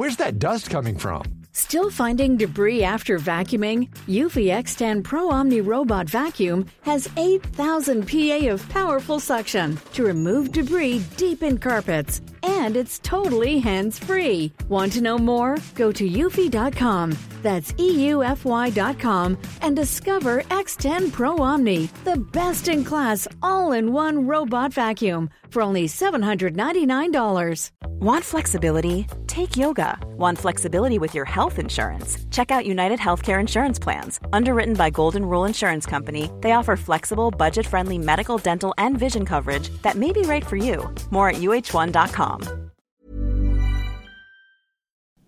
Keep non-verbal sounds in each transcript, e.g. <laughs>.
Where's that dust coming from? Still finding debris after vacuuming? Eufy X10 Pro Omni Robot Vacuum has 8,000 PA of powerful suction to remove debris deep in carpets. And it's totally hands free. Want to know more? Go to eufy.com. That's EUFY.com and discover X10 Pro Omni, the best in class all in one robot vacuum for only $799. Want flexibility? Take yoga. Want flexibility with your health insurance? Check out United Healthcare Insurance Plans. Underwritten by Golden Rule Insurance Company, they offer flexible, budget friendly medical, dental, and vision coverage that may be right for you. More at uh1.com.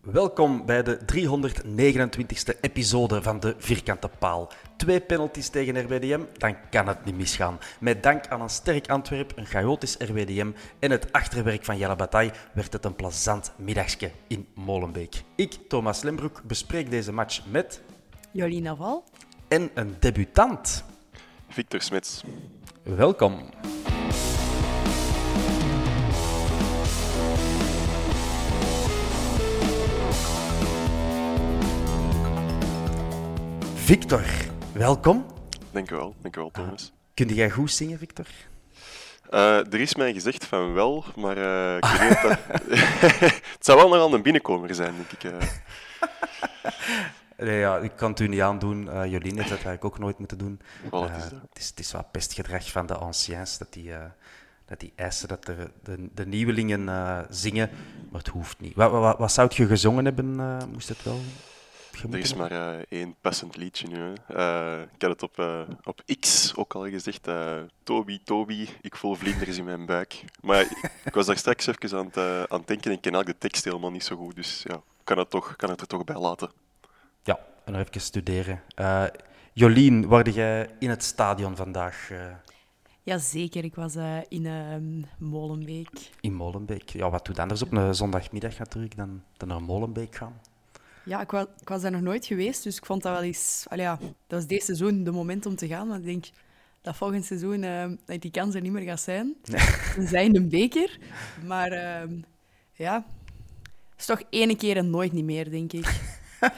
Welkom bij de 329ste episode van de Vierkante Paal. Twee penalties tegen RWDM, dan kan het niet misgaan. Met dank aan een sterk Antwerp, een chaotisch RWDM en het achterwerk van Jelle Bataille werd het een plezant middagje in Molenbeek. Ik, Thomas Lembroek, bespreek deze match met... Jolien Val. En een debutant. Victor Smits. Welkom. Victor, welkom. Dank u wel, dank u wel, Thomas. Kun jij goed zingen, Victor? Uh, er is mij gezegd van wel, maar uh, ik weet niet dat... <laughs> het zou wel nogal een binnenkomer zijn, denk ik. Uh. <laughs> Nee, ja, ik kan het u niet aandoen. Jolien heeft dat eigenlijk ook nooit moeten doen. Well, is het, is, het is wat pestgedrag van de anciens, dat die, dat die eisen dat de, de, de nieuwelingen zingen, maar het hoeft niet. Wat, wat, wat zou je gezongen hebben, moest het wel... Er is maar uh, één passend liedje nu. Hè. Uh, ik had het op, uh, op X ook al gezegd. Toby, Toby, ik voel vlinders in mijn buik. Maar ik was daar straks even aan het, aan het denken en ik ken eigenlijk de tekst helemaal niet zo goed. Dus ja, kan het, toch, kan het er toch bij laten. Ja, en even studeren. Jolien, waarde jij in het stadion vandaag? Jazeker, ik was in Molenbeek. In Molenbeek. Ja, wat doet anders op een zondagmiddag natuurlijk dan, dan naar Molenbeek gaan? Ja, ik was, ik was daar nog nooit geweest, dus ik vond dat wel eens... Allee, ja, dat was deze seizoen de moment om te gaan, maar ik denk dat volgend seizoen uh, dat die kans er niet meer gaat zijn. We zijn <laughs> een beker, maar uh, ja, het is toch ene keer en nooit niet meer, denk ik.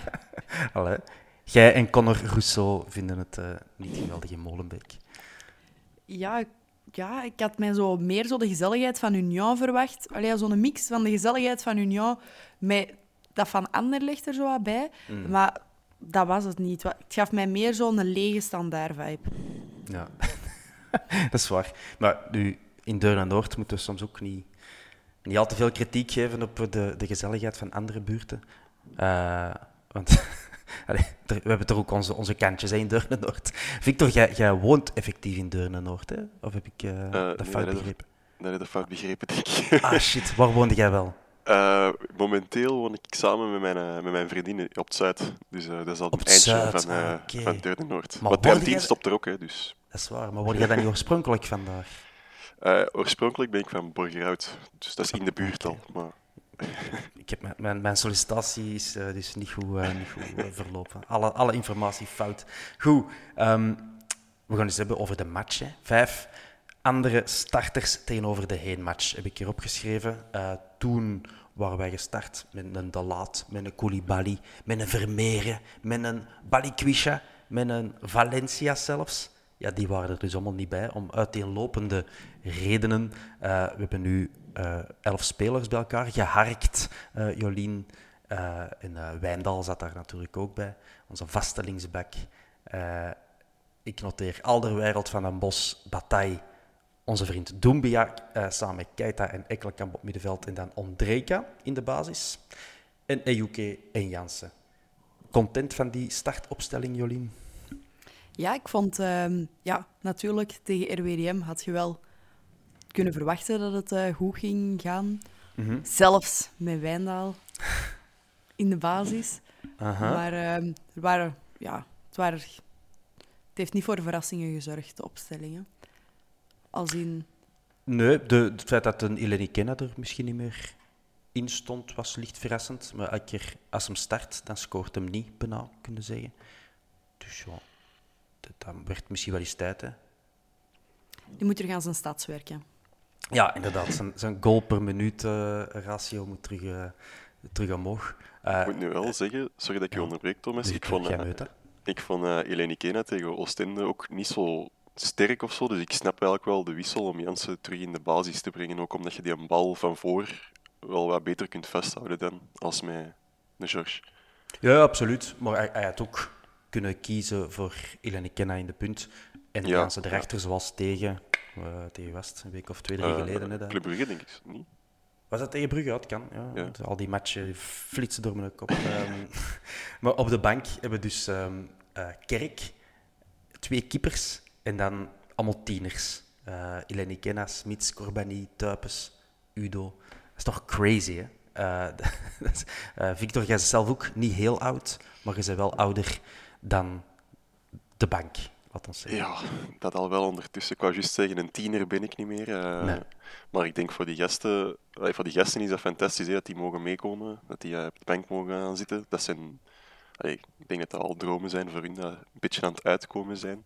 <laughs> Allee. Jij en Conor Rousseau vinden het uh, niet geweldig in Molenbeek. Ja, ja, ik had mij zo meer zo de gezelligheid van Union verwacht. Allee, zo'n mix van de gezelligheid van Union met van Anderlecht er zo wat bij. Mm. Maar dat was het niet. Het gaf mij meer zo'n lege standaard-vibe. Ja, <laughs> dat is waar. Maar nu, in Deurne en Noord moeten we soms ook niet, niet al te veel kritiek geven op de, de gezelligheid van andere buurten. Uh, want <laughs> allee, we hebben toch ook onze, onze kantjes hè, in Deurne Noord. Victor, jij, jij woont effectief in Deurne Noord, hè? Of heb ik uh, uh, dat fout nee, begrepen? Nee, dat fout begrepen, denk ik. Ah, shit. Waar woonde jij wel? Uh, momenteel woon ik samen met mijn, uh, met mijn vriendin op het Zuid. Dus uh, dat is al een eindje Zuid. van, ah, okay. van Deurne Noord. Maar tram 10 stopt er ook, hè, dus. Dat is waar. Maar word jij dan niet oorspronkelijk vandaar? <laughs> oorspronkelijk ben ik van Borgerhout, dus dat is in de buurt al. Maar... <laughs> ik heb mijn, mijn, mijn sollicitatie is dus niet goed, niet goed verlopen. Alle, alle informatie fout. Goed, um, we gaan eens hebben over de match. Hè. Vijf andere starters tegenover de heenmatch heb ik hier opgeschreven. Uh, toen waren wij gestart met een De Laat, met een Koulibaly, met een Vermeeren, met een Balikwisha, met een Valencia zelfs. Ja, die waren er dus allemaal niet bij, om uiteenlopende redenen. Uh, we hebben nu uh, elf spelers bij elkaar geharkt. Jolien en Wijndal zat daar natuurlijk ook bij, onze vaste linksback. ik noteer Alderwereld van een Bos, Bataille, onze vriend Doumbia, uh, samen met Keita en Ekkelkamp op middenveld. En dan Ondreka in de basis. En Ejuke en Jansen. Content van die startopstelling, Jolien? Ja, ik vond... Uh, ja, natuurlijk, tegen RWDM had je wel kunnen verwachten dat het uh, goed ging gaan. Mhm. Zelfs met Wijndaal <laughs> in de basis. Aha. Maar ehm, er waren, ja, het, waren, het heeft niet voor verrassingen gezorgd, de opstellingen. Als in... Nee, de, het feit dat een Eleni Kenna er misschien niet meer in stond, was licht verrassend. Maar elke keer als hem start, dan scoort hem niet, bijna, kunnen zeggen. Dus ja, dat, dan werd misschien wel eens tijd, hè. Die moet terug aan zijn stads werken. Ja, inderdaad. Zijn, zijn goal per minuut eh, ratio moet terug, eh, terug omhoog. Eh, Ik moet nu wel zeggen, sorry dat ik je onderbreek, Thomas. dus Ik vond, eh, ik vond eh Eleni Kena tegen Oostende ook niet zo sterk of zo. Dus ik snap eigenlijk wel de wissel om Jansen terug in de basis te brengen. Ook omdat je die een bal van voor wel wat beter kunt vasthouden dan als met de George. Ja, absoluut. Maar hij, hij had ook kunnen kiezen voor Eleni Kenna in de punt. En de Ja, mensen erachter, zoals tegen, eh, tegen West, een week of twee, drie Eh, geleden. Hè, dat- Club Brugge, denk ik. Niet? Was dat tegen Brugge? Het kan. Ja. Ja. Al die matchen flitsen door mijn kop. <laughs> Ehm, maar op de bank hebben we dus ehm, eh, Kerk, twee keepers en dan allemaal tieners. Uh, Eleni Kenna, Smits, Corbani, Tuipes, Udo. Dat is toch crazy, hè? Eh, <laughs> is- eh, Victor, jij bent zelf ook niet heel oud, maar je bent wel ouder dan de bank, laat ons zeggen. Ja, dat al wel ondertussen. Ik wou juist zeggen, een tiener ben ik niet meer. Nee. Maar ik denk voor die gasten, voor die gasten is dat fantastisch hè, dat die mogen meekomen, dat die op de bank mogen gaan zitten. Dat zijn, ik denk dat dat al dromen zijn voor hun, dat een beetje aan het uitkomen zijn.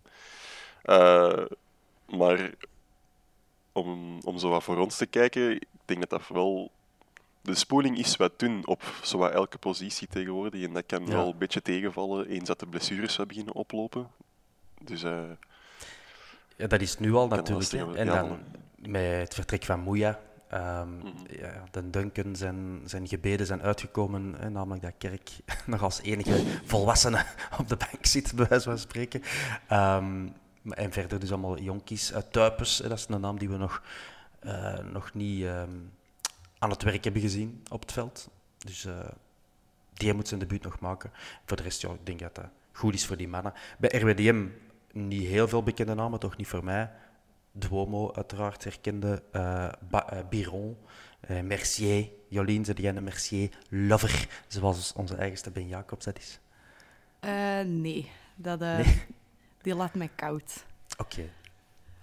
Eh, maar om, om zo wat voor ons te kijken, ik denk dat dat vooral... De spoeling is wat dun op zowat elke positie tegenwoordig. En dat kan Ja. wel een beetje tegenvallen eens dat de blessures wat beginnen oplopen. Dus eh, Ja, dat is nu al natuurlijk. hè. En dan met het vertrek van Moeja. Mhm. ja, de Duncan, zijn, zijn gebeden zijn uitgekomen. Hè, namelijk dat Kerk <laughs> nog als enige volwassene op de bank zit, bij wijze van spreken. Maar- en verder dus allemaal jonkies. uit Tuipes, hè, dat is een naam die we nog, eh, nog niet ehm, aan het werk hebben gezien op het veld. Dus eh, die moet zijn debuut nog maken. Voor de rest, ja, ik denk dat dat goed is voor die mannen. Bij RWDM niet heel veel bekende namen, toch niet voor mij. Duomo, uiteraard, herkende. eh eh, Biron, eh, Mercier. Jolien, een Mercier lover, zoals onze eigenste Ben Jacobs dat is? Eh, nee, dat, eh, Nee. Die laat mij koud. Oké.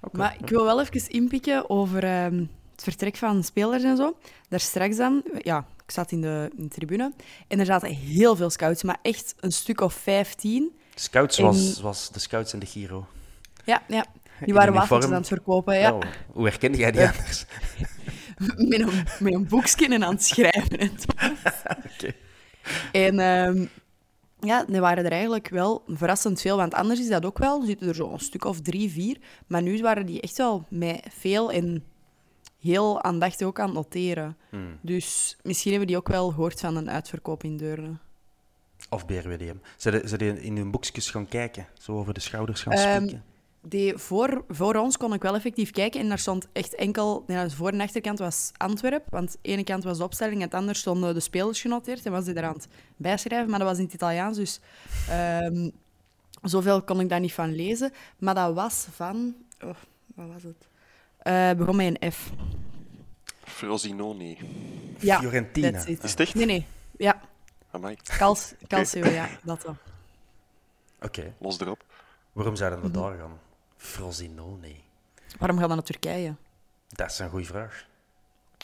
Oké. Maar ik wil wel even inpikken over ehm, het vertrek van spelers en zo. Daar straks dan, ja, ik zat in de, in de tribune en er zaten heel veel scouts, maar echt een stuk of 15. Scouts En- zoals de Scouts en de Giro. Ja, ja. In Die waren wafeltjes aan het verkopen, ja. Oh, hoe herkende jij die Ja. anders? <laughs> met, een, met een boekje aan het schrijven. En, <laughs> en ehm, ja, er waren er eigenlijk wel verrassend veel, want anders is dat ook wel. Er zitten er zo een stuk of drie, vier. Maar nu waren die echt wel met veel en heel aandachtig ook aan het noteren. Hmm. Dus misschien hebben die ook wel gehoord van een uitverkoop in Deurne. Of BRWDM. Zijn ze in hun boekjes gaan kijken? Zo over de schouders gaan Ehm, spieken? Die voor, voor ons kon ik wel effectief kijken en daar stond echt enkel... De voor- en achterkant was Antwerp, want de ene kant was de opstelling en de andere stonden de spelers genoteerd en was die er aan het bijschrijven, maar dat was in het Italiaans, dus ehm, zoveel kon ik daar niet van lezen. Maar dat was van... Oh, wat was het? Eh, begon met een F. Frosinone. Ja, Fiorentina. Is het echt? Nee, nee. Ja, Amai, Calcio, ja, dat wel. Oké. los erop. Waarom zouden Mhm. we daar gaan? Frosinone. Waarom gaat dat naar Turkije? Dat is een goede vraag.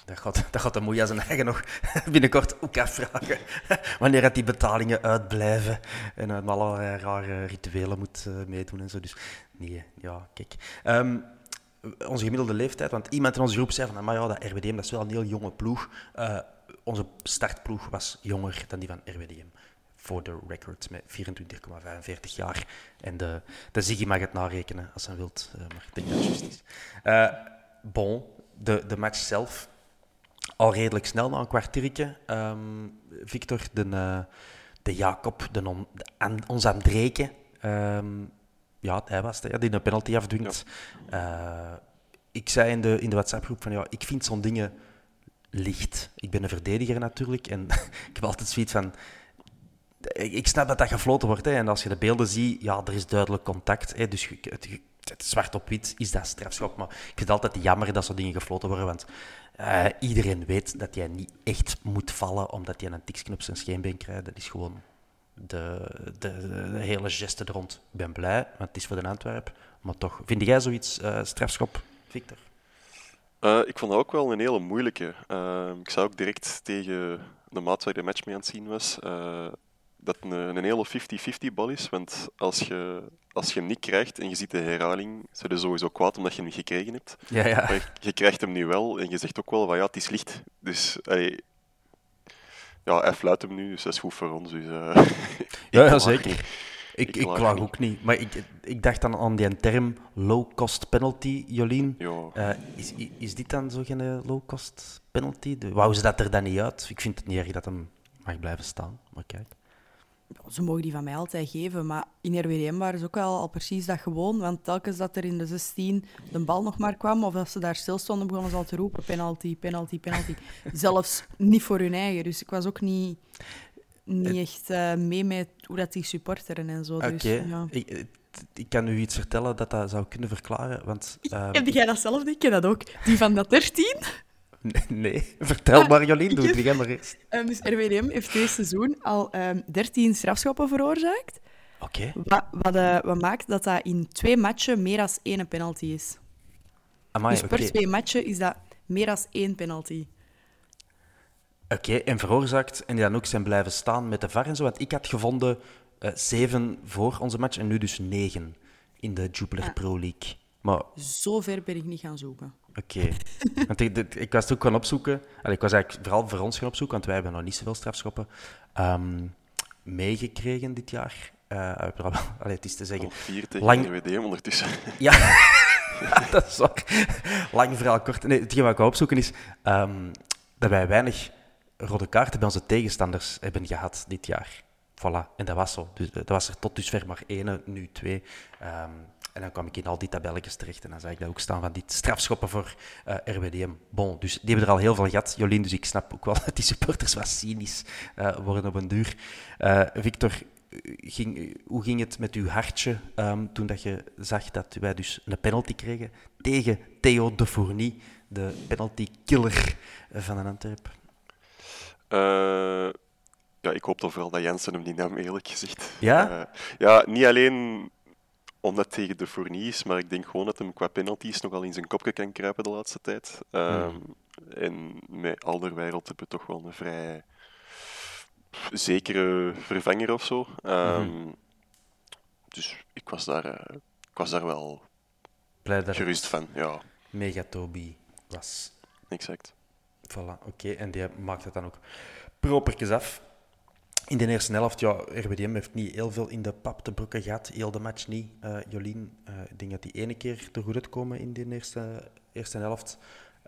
Dat gaat, <laughs> dat gaat de Moeja zijn eigen nog <laughs> binnenkort ook afvragen. <laughs> Wanneer het die betalingen uitblijven en uit allerlei rare rituelen moet eh, meedoen en zo. Dus nee, ja, kijk. Ehm, onze gemiddelde leeftijd, want iemand in onze groep zei van, maar ja, dat RWDM dat is wel een heel jonge ploeg. Eh, onze startploeg was jonger dan die van RWDM. Voor de record met 24,45 jaar. En de, de Ziggy mag het narekenen als hij wilt, eh, maar ik denk dat het juist is. Eh, bon, de, de match zelf. Al redelijk snel, na een kwartiertje. Ehm, Victor, de, eh, de Jacob, de, on, de An- ons Andreke. ehm, ja, hij was het, ja, die een penalty afdwingt. Eh, ik zei in de, in de WhatsApp-groep van ja, ik vind zo'n dingen licht. Ik ben een verdediger natuurlijk en <laughs> ik heb altijd zoiets van. Ik snap dat dat gefloten wordt hè, en als je de beelden ziet, ja, er is duidelijk contact. Hè, dus het, het zwart op wit is dat strafschop. Maar ik vind het altijd jammer dat zo'n dingen gefloten worden. Want uh, iedereen weet dat jij niet echt moet vallen omdat je een tiksknop op zijn scheenbeen krijgt. Dat is gewoon de, de, hele geste er rond. Ik ben blij, want het is voor de Antwerp. Maar toch, vind jij zoiets uh, strafschop, Victor? Uh, ik vond dat ook wel een hele moeilijke. ik zou ook direct tegen de maat waar de match mee aan het zien was, dat een, een hele 50-50 bal is. Want als je, als je hem niet krijgt en je ziet de herhaling, zijn je sowieso kwaad omdat je hem niet gekregen hebt. Ja, ja. Maar je krijgt hem nu wel en je zegt ook wel van ja, het is licht. Dus ja, hij fluit hem nu, dus dat is goed voor ons. Dus, <laughs> uh, ja, ja zeker. Ik, ik, klaag ook niet. Maar ik, ik dacht dan aan die term low-cost penalty, Jolien. Uh, is, is dit dan zo geen low-cost penalty? Wou ze dat er dan niet uit? Ik vind het niet erg dat hem mag blijven staan, maar kijk ze mogen die van mij altijd geven, maar in RWDM waren ze ook wel al precies dat gewoon. Want telkens dat er in de 16 de bal nog maar kwam, of als ze daar stil stonden, begonnen ze al te roepen: penalty, penalty, penalty. <laughs> Zelfs niet voor hun eigen. Dus ik was ook niet, niet echt uh, mee met hoe dat die supporteren en zo. Dus, ja. ik, ik kan u iets vertellen dat dat zou kunnen verklaren. Want, uh... <laughs> Heb jij dat zelf? Ik ken dat ook. Die van dat 13? <laughs> Nee, vertel maar Jolien, doe het maar eens. <laughs> Um, dus RWDM heeft deze seizoen al um, ehm, 13 strafschoppen veroorzaakt. Oké. Wat, wat, uh, wat, maakt dat dat in twee matchen meer dan één penalty is. Amai, dus per twee matchen is dat meer dan één penalty. Oké, en veroorzaakt en die dan ook zijn blijven staan met de VAR en zo. Want ik had gevonden uh, zeven voor onze match en nu dus negen in de Jupiler ah. Pro League. Maar... Zo ver ben ik niet gaan zoeken. Oké. <laughs> Want ik, ik, was het ook gaan opzoeken. Allee, ik was eigenlijk vooral voor ons gaan opzoeken, want wij hebben nog niet zoveel strafschoppen um, meegekregen dit jaar. Uh, <laughs> allee, het is te zeggen... vier tegen lang... RWD ondertussen. <laughs> Ja, dat is waar. Lang verhaal kort. Nee, hetgeen wat ik ga opzoeken is um, dat wij weinig rode kaarten bij onze tegenstanders hebben gehad dit jaar. Voilà, en dat was zo. Dus, dat was er tot dusver maar één, nu twee. Um, en dan kwam ik in al die tabelletjes terecht en dan zag ik dat ook staan van die strafschoppen voor uh, eh, RWDM. Bon, dus die hebben er al heel veel gehad, Jolien, dus ik snap ook wel <laughs> dat die supporters wat cynisch uh, worden op een duur. Uh, Victor, ging, hoe ging het met uw hartje um, toen dat je zag dat wij dus een penalty kregen tegen Theo de Fourny, de penalty killer van een Antwerp? ja, ik hoop toch vooral dat Jensen hem niet nam, eerlijk gezegd. Ja? ja, niet alleen omdat tegen de Fournier is, maar ik denk gewoon dat hem qua penalties nogal in zijn kopje kan kruipen de laatste tijd. Um, En met Alderweireld hebben we toch wel een vrij zekere vervanger of zo. Um, Dus ik was daar, uh, ik was daar wel Blij gerust van. Ja. Megatobi was. Exact. Voilà, oké. En die maakt het dan ook propertjes af. In de eerste helft, ja, RWDM heeft niet heel veel in de pap te brokken gehad. Heel de match niet. Uh, Jolien, uh, ik denk dat die ene keer te goed uitkomen in de eerste, eerste helft.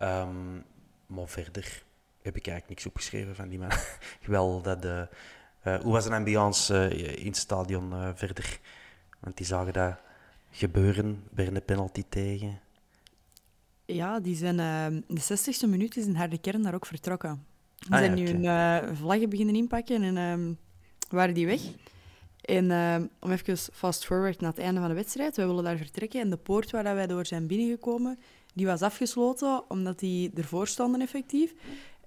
Um, maar verder heb ik eigenlijk niks opgeschreven van die man. <laughs> Wel dat de, uh, hoe was de ambiance in het stadion verder? Want die zagen dat gebeuren, weer een penalty tegen. Ja, die zijn, de 60ste minuut is een harde kern daar ook vertrokken. We ah, zijn nu een uh, vlaggen beginnen inpakken en um, waren die weg. En um, om even fast forward naar het einde van de wedstrijd. Wij willen daar vertrekken en de poort waar wij door zijn binnengekomen, die was afgesloten omdat die ervoor stonden effectief.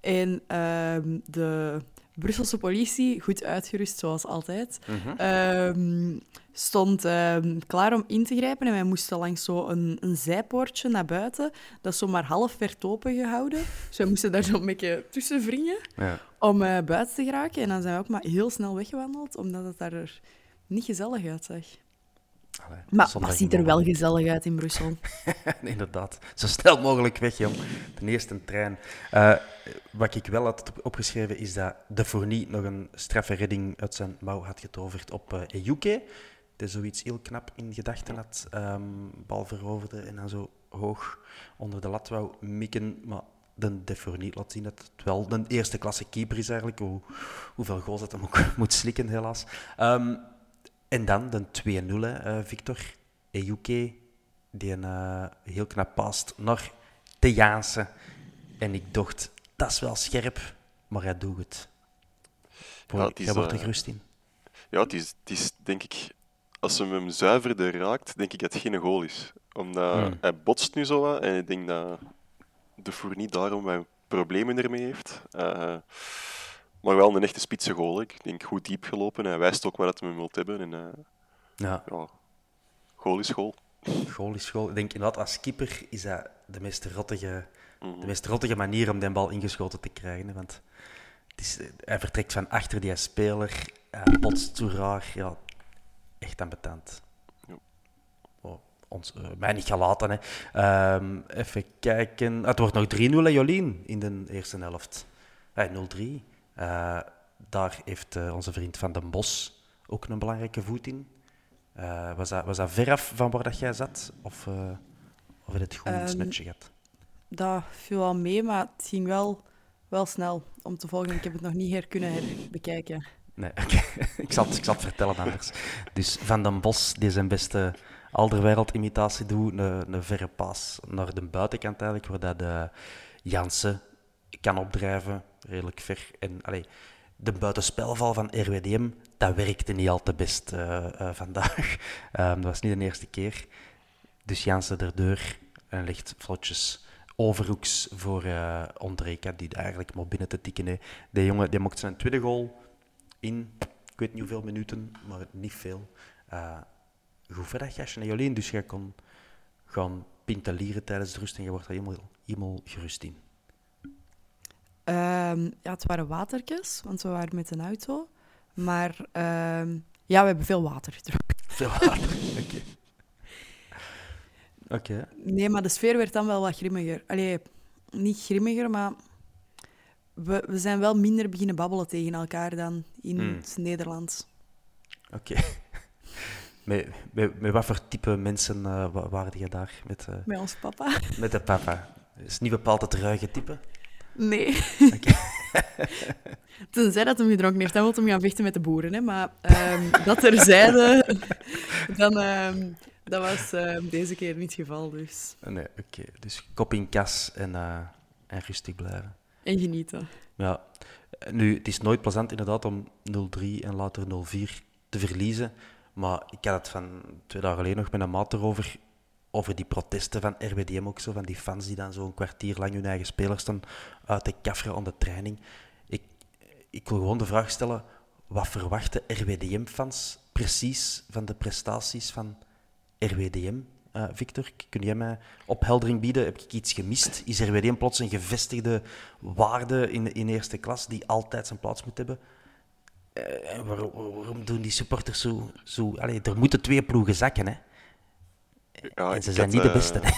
En um, de Brusselse politie, goed uitgerust zoals altijd, mm stond ehm, klaar om in te grijpen. En wij moesten langs zo een, een zijpoortje naar buiten, dat zomaar half werd opengehouden. Dus wij moesten daar zo'n beetje tussen wringen ja. om uh, buiten te geraken. En dan zijn we ook maar heel snel weggewandeld, omdat het daar er niet gezellig uitzag. Allee, maar wat ziet er wel gezellig uit in Brussel? <laughs> Inderdaad. Zo snel mogelijk weg, jong. De eerste trein. Uh, wat ik wel had opgeschreven is dat de Fournie nog een straffe redding uit zijn mouw had getoverd op uh, Ejuke. Dat zoiets heel knap in gedachten had. Um, bal veroverde en dan zo hoog onder de lat wou mikken. Maar de De Fournie laat zien dat het wel de eerste klasse keeper is eigenlijk. Hoe, hoeveel goals dat hem ook <laughs> moet slikken, helaas. Um, en dan de 2-0, uh, Victor. Ejuke, die een uh, heel knap past naar de Jaanse. En ik dacht, dat is wel scherp, maar hij doet het. Ja, het is, wordt er uh, gerust in. Ja, het is, het is denk ik... als hem hem zuiverder raakt, denk ik dat het geen goal is. Omdat Hmm. hij botst nu zo wat en ik denk dat de Fournier daarom wat problemen ermee heeft. Eh, maar wel een echte spitse goal. hè. Ik denk goed diep gelopen. Hij wijst ook waar dat hij hem wilt hebben. En, eh, Ja, ja, goal is goal. goal is goal. Ik denk inderdaad, als keeper is dat de meest rottige, Mhm. de meest rottige manier om die bal ingeschoten te krijgen. hè, Want het is, eh, hij vertrekt van achter die speler, hij botst toe raar. Ja, echt ambetant. Ja. Oh, ons, eh, mij niet gelaten. Hè. Ehm, even kijken. Ah, het wordt nog 3-0 hè, Jolien in de eerste helft. Eh, 0-3. Eh, daar heeft eh, onze vriend Van den Bos ook een belangrijke voet in. Eh, was, dat, was dat veraf van waar dat jij zat? Of, of heb je het goed het Ehm, smetje gehad? Dat viel al mee, maar het ging wel, wel snel om te volgen. Ik heb het nog niet her kunnen herbekijken. Nee, <laughs> ik, zal, het- ik zal het vertellen anders. Dus Van den Bos, die zijn beste alderwereld-imitatie doet, een, een verre paas naar de buitenkant eigenlijk, waar dat de Jansen kan opdrijven, redelijk ver. En de buitenspelval van RWDM, dat werkte niet al te best eh, eh, vandaag. <laughs> Ehm, dat was niet de eerste keer. Dus Jansen erdoor en legt vlotjes overhoeks voor eh Ondrejka, die eigenlijk maar binnen te tikken. De jongen die maakt zijn tweede goal in, ik weet niet hoeveel minuten, maar niet veel. Eh goed dat gastje, hè, Jolien. Dus jij kon gaan pintelieren tijdens de rust en je wordt er helemaal, helemaal gerust in. Ehm, ja, het waren watertjes, want we waren met een auto. Maar ehm, ja, we hebben veel water gedronken. <laughs> Veel harder. Oké. <laughs> Oké. Nee, maar de sfeer werd dan wel wat grimmiger. Allee, niet grimmiger, maar we, we zijn wel minder beginnen babbelen tegen elkaar dan in Hmm. het Nederlands. Oké. <laughs> Met, met, met wat voor type mensen wa- waren je daar met, eh, Met ons papa. met de papa? Is niet bepaald het ruige type? Nee. Oké. <laughs> Tenzij dat hem gedronken heeft, dan wil hem gaan vechten met de boeren. Hè. Maar ehm, dat terzijde, <laughs> dan, ehm, dat was ehm, deze keer niet het geval. Dus. Nee, oké. Dus kop in kas en, eh, en rustig blijven. En genieten. Ja, nu, het is nooit plezant inderdaad om 0-3 en later 0-4 te verliezen. Maar ik had het van twee dagen geleden nog met een maat erover, over die protesten van RWDM ook zo, van die fans die dan zo een kwartier lang hun eigen spelers staan uit te kafferen aan de training. Ik, ik wil gewoon de vraag stellen, wat verwachten RWDM-fans precies van de prestaties van RWDM? Eh, Victor, kun jij mij opheldering bieden? Heb ik iets gemist? Is RWDM plots een gevestigde waarde in, in eerste klas die altijd zijn plaats moet hebben? Eh, waarom, waarom doen die supporters zo... zo allee, er moeten twee ploegen zakken, hè? Ja, en ze zijn had, niet de eh, beste? <laughs>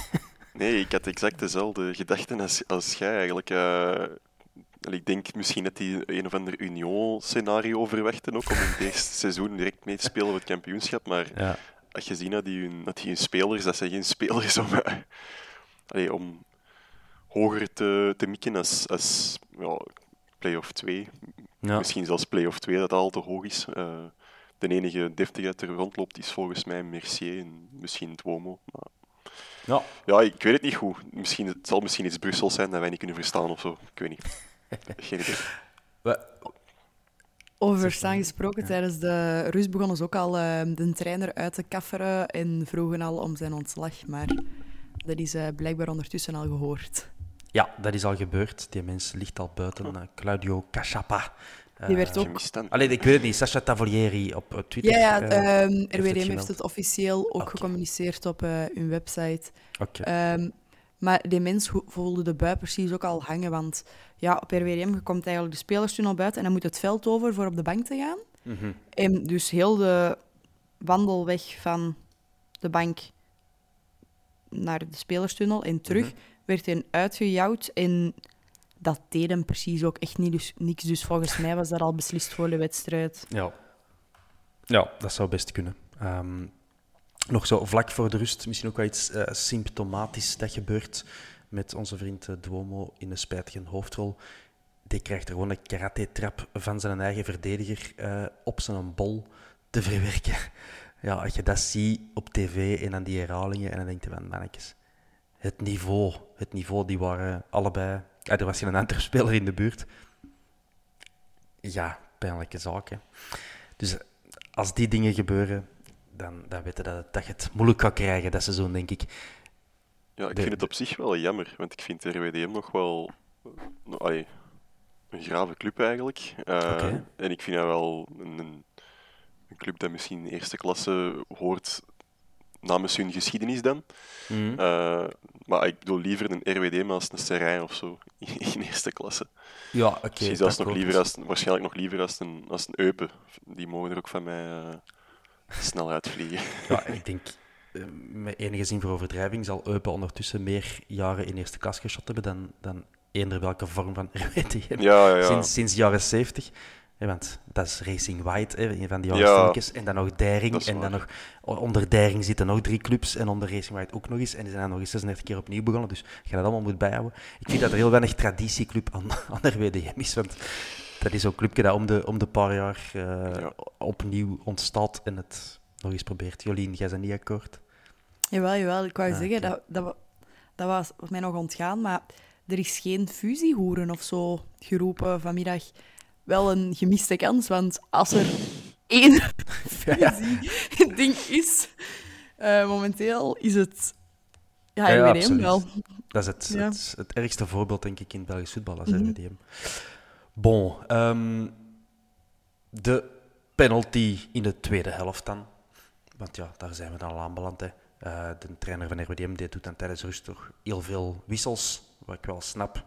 Nee, ik had exact dezelfde gedachten als, als jij eigenlijk. eh. Ik denk misschien dat die een of ander Union-scenario verwachten ook om in het <laughs> seizoen direct mee te spelen voor het kampioenschap. Maar Ja. als je ziet dat die hun, dat die hun spelers, dat zijn geen <laughs> spelers om, eh, allee, om hoger te, te mikken als, als ja, play-off 2. Ja. Misschien zelfs play-off 2, dat al te hoog is. De enige deftige dat er rondloopt is volgens mij Mercier en misschien Duomo. Maar ja. ja, ik weet het niet goed. Misschien, het zal misschien iets Brussels zijn dat wij niet kunnen verstaan of zo. Ik weet niet. <laughs> Geen idee. We- Over verstaan gesproken, tijdens de rust begonnen ze ook al ehm, de trainer uit te kafferen en vroegen al om zijn ontslag. Maar dat is eh, blijkbaar ondertussen al gehoord. ja, dat is al gebeurd. Die mens ligt al buiten. eh, Claudio Cachapa. Die werd ook... Allee, ik weet het niet. Sacha Tavolieri op eh, Twitter. Ja, ja eh, ehm, het RWDM heeft het officieel ook gecommuniceerd op eh, hun website. Oké. Ehm, maar die mens voelde de bui precies ook al hangen. Want ja, op RWDM je komt eigenlijk de spelerstunnel buiten en dan moet het veld over voor op de bank te gaan. Mhm. En dus heel de wandelweg van de bank naar de spelerstunnel en terug Mhm. werd hij uitgejouwd. En dat deed precies ook echt niet, dus, niks. Dus volgens mij was dat al beslist voor de wedstrijd. Ja. ja, dat zou best kunnen. Ehm, nog zo vlak voor de rust, misschien ook wel iets eh, symptomatisch dat gebeurt met onze vriend eh, Duomo in een spijtige hoofdrol. Die krijgt er gewoon een karate-trap van zijn eigen verdediger eh, op zijn bol te verwerken. <laughs> Ja, als je dat ziet op tv en dan die herhalingen, en dan denk je van, mannetjes, het niveau, het niveau, die waren allebei... Er was geen andere <laughs> speler in de buurt. Ja, pijnlijke zaken. Dus als die dingen gebeuren, dan, dan weet je dat, dat je het moeilijk gaat krijgen dat seizoen, denk ik. Ja, ik De- vind het op zich wel jammer, want ik vind RWDM nog wel nou, allee, een grave club eigenlijk. Eh, Oké. En ik vind dat wel een, een, een club dat misschien in eerste klasse hoort namens hun geschiedenis dan. Mhm. Eh, maar ik bedoel liever een RWDM als een Serijn of zo <laughs> in eerste klasse. ja, oké. Misschien zelfs nog liever als, waarschijnlijk nog liever als een, als een Eupen. Die mogen er ook van mij eh, snel uitvliegen. <laughs> Ja, ik denk, eh, met enige zin voor overdrijving, zal Eupen ondertussen meer jaren in eerste klas geschot hebben dan, dan eender welke vorm van <laughs> RWTM. Ja, ja, ja. Sinds, sinds de jaren 70. Hè, want dat is Racing White, hè, een van die Ja, jaren stilletjes. En dan nog Dering. En dan nog, onder Dering zitten nog drie clubs. En onder Racing White ook nog eens. En die zijn dan nog eens 36 keer opnieuw begonnen. Dus je dat allemaal moet bijhouden. Ik vind dat er heel weinig traditieclub aan, <laughs> aan RWDM is. Want dat is zo'n clubje dat om de, om de paar jaar eh, Ja. opnieuw ontstaat. En het nog eens probeert. Jolien, jij bent niet akkoord? Jawel, jawel. Ik wou Ah, zeggen, dat, dat, dat was, was mij nog ontgaan, maar er is geen fusiehoeren of zo geroepen vanmiddag. Wel een gemiste kans, want als er één <laughs> fusie-ding is, eh, momenteel is het... Ja, Ja, ja, RWDM wel. Dat is het, Ja. het, het ergste voorbeeld, denk ik, in Belgisch voetbal als Mhm. RWDM. Bon, ehm, de penalty in de tweede helft dan. Want ja, daar zijn we dan al aanbeland. Hè. Eh, de trainer van RWDM die doet dan tijdens rust toch heel veel wissels, wat ik wel snap.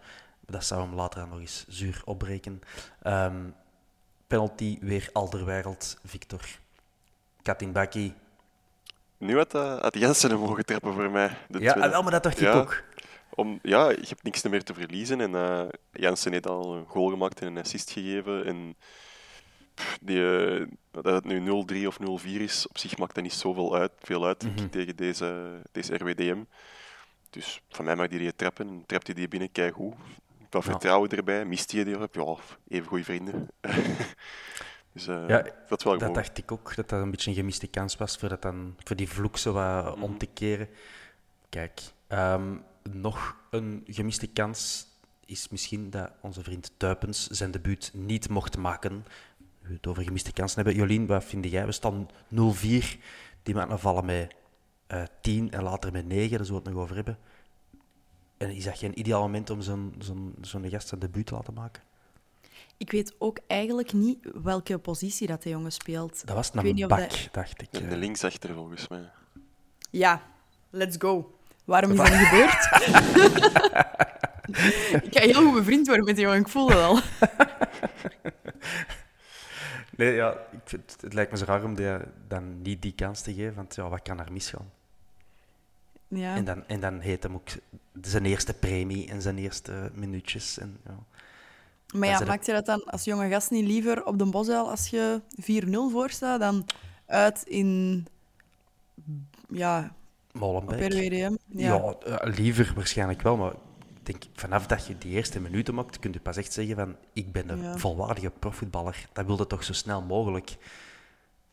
Dat zou hem later nog eens zuur opbreken. Ehm, penalty weer Alderweireld, Victor. Katin Baki. Nu had, uh, had Jensen hem mogen trappen voor mij. De Ja, ah, wel, maar dat dacht ik Ja. ook. Om, ja, je hebt niks meer te verliezen. En eh Jensen heeft al een goal gemaakt en een assist gegeven. En pff, die, eh, dat het nu 0-3 of 0-4 is, op zich maakt dat niet zoveel uit, veel uit ik, Mhm. tegen deze, deze RWDM. Dus van mij mag die die trappen. En trapt hij die binnen, kijk hoe. Wat Ja. vertrouwen erbij. Mist hij die op? Ja, even goede vrienden. <laughs> dus eh, Ja, dat is wel Dat dacht ik ook, dat dat een beetje een gemiste kans was voor, dat dan, voor die vloek zo wat om te keren. Kijk, ehm, nog een gemiste kans is misschien dat onze vriend Tuipens zijn debuut niet mocht maken. We het over gemiste kansen hebben. Jolien, wat vind jij? We staan 0-4. Die mannen vallen met eh 10 en later met 9, daar zullen we het nog over hebben. En is dat geen ideaal moment om zo'n zo'n zo'n gast zijn debuut te laten maken? Ik weet ook eigenlijk niet welke positie dat de jongen speelt. Dat was weet een bak, dat- dacht ik. Eh. de linksachter volgens mij. Ja, let's go. Waarom is dat niet gebeurd? <laughs> ik ga heel goed bevriend worden met die jongen, ik voel het al. Nee, ja, ik vind, het lijkt me zo raar om die, dan niet die kans te geven, want ja, wat kan er misgaan? Ja. En, dan, en dan heet hem ook zijn eerste premie en zijn eerste minuutjes. En, ja. Maar ja, maakt je dat dan als jonge gast niet liever op de bosuil als je 4-0 voor staat dan uit in ja, Molenbeek. RWDM? Ja, eh, liever waarschijnlijk wel, maar ik denk vanaf dat je die eerste minuten maakt, kun je pas echt zeggen van ik ben een Ja. volwaardige profvoetballer. Dat wilde toch zo snel mogelijk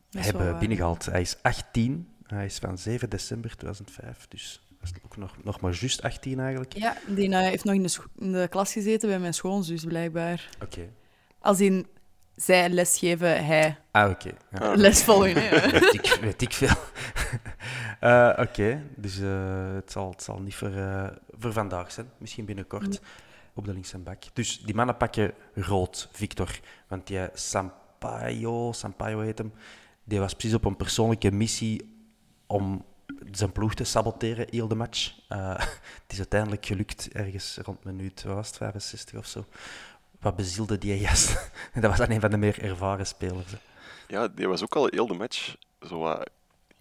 Dat hebben binnengehaald. Hij is 18, hij is van 7 december 2005, dus dat is ook nog, nog maar juist 18 eigenlijk. Ja, die eh, heeft nog in de, in de klas gezeten bij mijn schoonzus, blijkbaar. Oké. Als in zij lesgeven, hij Ah, oké. Ja. Ah. les volgen. hè. <laughs> weet, ik, weet ik veel. <laughs> Eh, Oké, dus eh, het, zal, het zal niet voor, eh, voor vandaag zijn. Misschien binnenkort op de linkse bak. Dus die mannen pakken rood, Victor. Want die Sampaio, Sampaio heet hem, die was precies op een persoonlijke missie om zijn ploeg te saboteren, heel de match. Eh, <laughs> het is uiteindelijk gelukt, ergens rond minuut was het, 65 of zo. Wat bezielde die gast? <laughs> Dat was dan een van de meer ervaren spelers. hè. Ja, die was ook al heel de match zo wat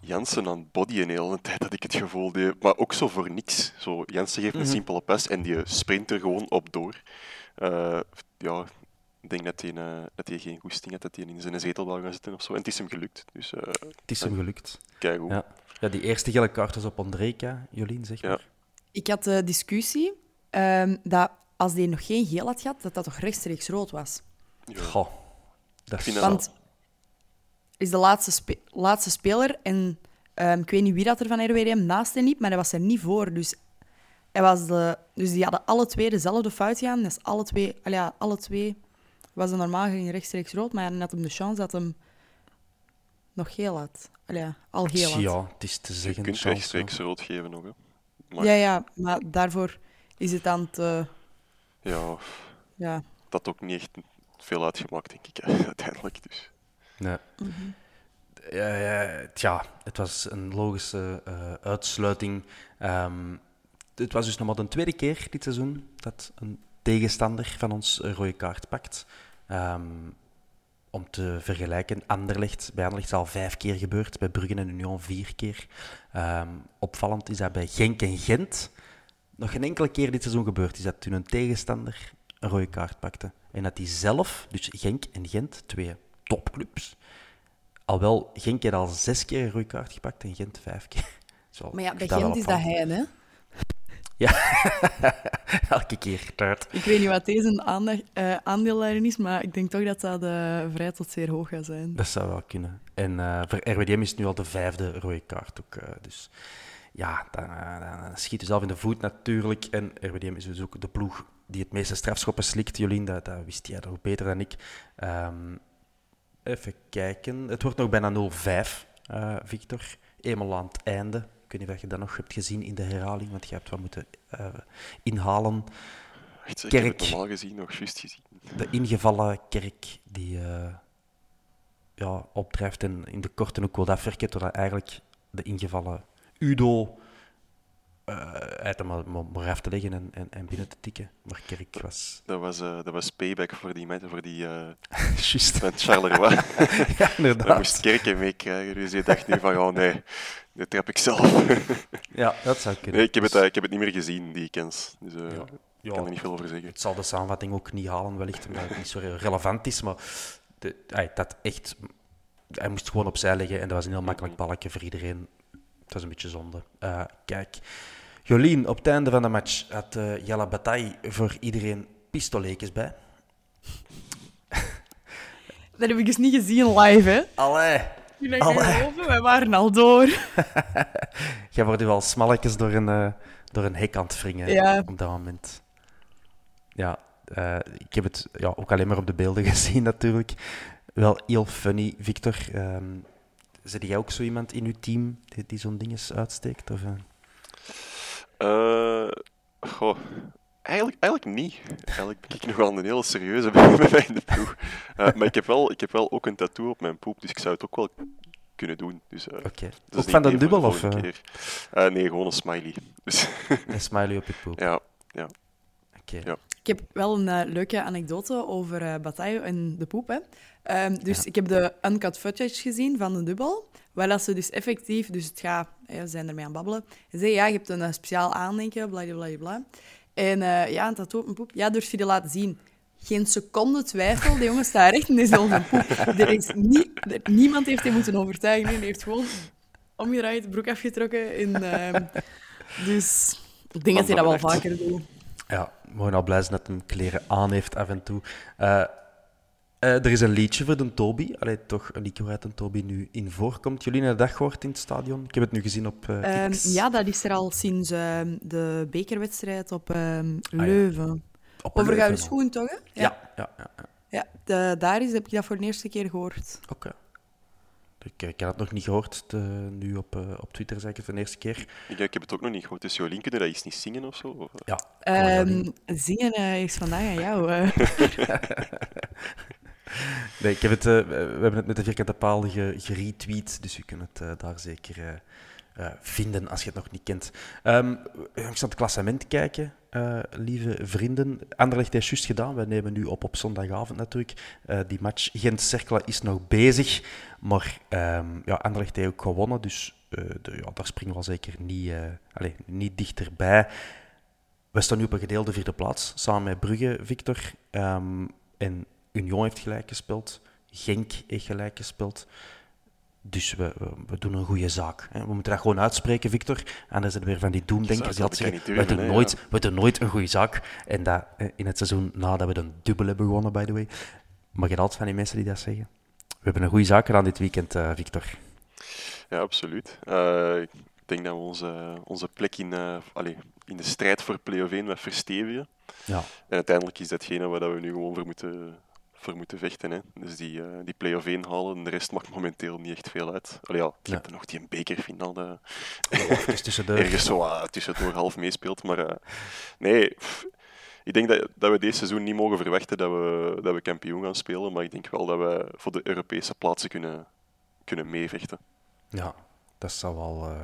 Jansen aan het bodyen de hele tijd, had ik het gevoel. Die, maar ook zo voor niks. Zo, Jansen geeft een Mhm. simpele pas en die sprint er gewoon op door. Eh, ja, ik denk dat hij, eh, dat hij geen goesting had, dat hij in zijn zetel wou gaan zitten of zo. En het is hem gelukt. Dus eh Het is hem gelukt. kijk hoe. Ja. Ja, die eerste gele kaart was op Andreka, Jolien, zeg Ja. maar. Ik had de discussie ehm, dat als die nog geen geel had gehad, dat dat toch rechtstreeks rood was. Ja. Goh, dat Ik is Want is de laatste, spe- laatste speler en ehm, ik weet niet wie dat er van RWDM naast hem liep, maar hij was er niet voor. Dus, hij was de, dus die hadden alle twee dezelfde fout gedaan. Dus alle twee, al ja, alle twee was er normaal gezien rechtstreeks rood, maar hij had hem de chance dat hem nog geel had. Allee, al geel had. Ja, het is te Je zeggen. kunt chance, rechtstreeks rood geven nog. Hè. Maar Ja, ja, maar daarvoor is het dan te... ja, Ja. dat ook niet echt veel uitgemaakt, denk ik, <laughs> uiteindelijk. Dus. Nee. Ja, ja, tja, het was een logische eh, uitsluiting. Ehm, het was dus nog maar de tweede keer dit seizoen dat een tegenstander van ons een rode kaart pakt. Ehm, om te vergelijken, Anderlecht, bij Anderlecht is al vijf keer gebeurd, bij Brugge en Union vier keer. Ehm, opvallend is dat bij Genk en Gent nog geen enkele keer dit seizoen gebeurd is dat toen een tegenstander een rode kaart pakte. En dat die zelf, dus Genk en Gent, twee topclubs, al wel, Genk heeft al zes keer een rode kaart gepakt en Gent vijf keer. <laughs> Zo, Maar ja, bij Gent is dat hij, hè? <laughs> Elke keer. Ik weet niet wat deze aandacht, eh aandeelhouder is, maar ik denk toch dat dat eh, vrij tot zeer hoog gaat zijn. Dat zou wel kunnen. En eh, voor RWDM is het nu al de vijfde rode kaart ook. eh, dus ja, dan, dan schiet je zelf in de voet natuurlijk. En RWDM is dus ook de ploeg die het meeste strafschoppen slikt. Jolien, dat, dat wist jij nog beter dan ik. Ehm, even kijken. Het wordt nog bijna 0-5, eh, Victor. Eenmaal aan het einde. Ik weet niet of je dat nog hebt gezien in de herhaling, want je hebt wat moeten eh, inhalen. Echt, ik heb het Kerk. normaal gezien nog juist gezien. de ingevallen kerk die eh, ja, opdrijft en in de korte hoek wil dat verkeerd, doordat eigenlijk de ingevallen Udo eh uit hem maar, maar, maar af te leggen en, en, en binnen te tikken. Maar kerk was <laughs> Dat was, dat was payback voor die mensen, voor die eh <laughs> juist. van Charleroi. <laughs> ja, Daar moest inderdaad. Kerken meekrijgen, dus je dacht nu van, oh nee, dit trap ik zelf. <laughs> Ja, dat zou kunnen. nee, ik heb, het, Dus, eh, ik heb het niet meer gezien, die kens. Dus eh, Ja. ik kan ja, er niet veel over zeggen. Het zal de samenvatting ook niet halen, wellicht, omdat het niet zo relevant is. Maar de, hij, dat echt, hij moest gewoon opzij leggen en dat was een heel makkelijk balkje voor iedereen. Het was een beetje zonde. Eh, kijk, Jolien, op het einde van de match had eh Jelle Bataille voor iedereen pistoletjes bij. Dat heb ik dus niet gezien live, hè? Allee! Niet Allee. geloven, wij waren al door. <laughs> Jij wordt wel smalletjes door een, eh, door een hek aan het wringen Ja. op dat moment. Ja, eh, ik heb het ja, ook alleen maar op de beelden <laughs> gezien natuurlijk. Wel heel funny, Victor. ehm zit jij ook zo iemand in uw team die, die zo'n ding eens uitsteekt? Of, eh? Eh, goh, eigenlijk, eigenlijk niet. Eigenlijk ben ik nog wel een hele serieuze bij <laughs> bij mij in de ploeg. Eh, maar ik heb, wel, ik heb wel ook een tattoo op mijn poep, dus ik zou het ook wel kunnen doen. Dus, eh, is Ook van de dubbel of eh. Eh, nee, gewoon een smiley. Dus, <laughs> een smiley op je poep? ja, Oké. Ja. Ik heb wel een leuke anekdote over eh Bataille en de poep. Hè. Ehm, dus Ja. ik heb de uncut footage gezien van de dubbel. Waar dat ze dus effectief, dus het gaat, hè, we zijn ermee aan het babbelen. Ze zeggen, ja, je hebt een speciaal aandenken, bla bla bla, bla. En eh, ja, een tattoo op mijn poep. Ja, durf je die laten zien? Geen seconde twijfel, de jongen staat recht in dezelfde poep. Er is niet, er- niemand heeft hem moeten overtuigen. Hij heeft gewoon omgedraaid, broek afgetrokken. En, ehm, dus ik denk dat hij dat wel vaker doet. Ja, we mogen al blij zijn dat hem kleren aan heeft af en toe. Eh, eh, er is een liedje voor de Toby. Allee, toch een liedje waaruit een Toby nu in voorkomt. Jullie hebben dat gehoord in het stadion? Ik heb het nu gezien op eh, Ehm, X. ja, dat is er al sinds ehm, de bekerwedstrijd op ehm, ja. Leuven. Op Over Leuven gouden al. schoen, toch? Hè? Ja, ja, ja. ja. ja de- daar is, heb ik dat voor de eerste keer gehoord. Oké. Ik, ik had het nog niet gehoord. de- nu op, eh, op Twitter zei ik het de eerste keer. ik, ik heb het ook nog niet gehoord. Dus Jolien, kun je dat iets niet zingen of zo? Of, eh? Ja, Ehm, zingen eh, is vandaag aan jou. <laughs> <laughs> <laughs> Nee, ik heb het, eh, we hebben het met de vierkante paal ge, geretweet, dus u kunt het eh, daar zeker eh, vinden als je het nog niet kent. Ehm ik zal het klassement kijken, lieve vrienden. Anderlecht heeft juist gedaan. We nemen nu op op zondagavond natuurlijk. Die match Gent-Cerkelen is nog bezig, maar ehm ja, Anderlecht heeft ook gewonnen, dus de, ja, daar springen we al zeker niet, allez, niet dichterbij. We staan nu op een gedeelde vierde plaats, samen met Brugge, Victor. Ehm, en Union heeft gelijk gespeeld. Genk heeft gelijk gespeeld. Dus we, we, we doen een goede zaak. Hè. We moeten dat gewoon uitspreken, Victor. Anders is er weer van die doemdenkers die dat altijd zeggen, we, doen nooit, ja. we doen nooit een goede zaak. En dat eh, in het seizoen nadat we een dubbel hebben gewonnen, by the way. Maar je altijd van die mensen die dat zeggen. We hebben een goede zaak gedaan dit weekend, eh, Victor. Ja, absoluut. Eh, ik denk dat we onze, onze plek in, allee, in de strijd voor play-off 1 wat verstevigen. Ja. En uiteindelijk is datgene waar we nu gewoon voor moeten voor moeten vechten. Hè. Dus die, eh, die play-off 1 halen, de rest maakt momenteel niet echt veel uit. Allee, ja, je Ja. hebt er nog die bekerfinale Even <laughs> tussendoor. ergens zo tussen het nog half meespeelt. Maar eh, nee, pff, ik denk dat, dat we deze seizoen niet mogen verwachten dat we, dat we kampioen gaan spelen. Maar ik denk wel dat we voor de Europese plaatsen kunnen, kunnen meevechten. Ja, dat zou wel eh,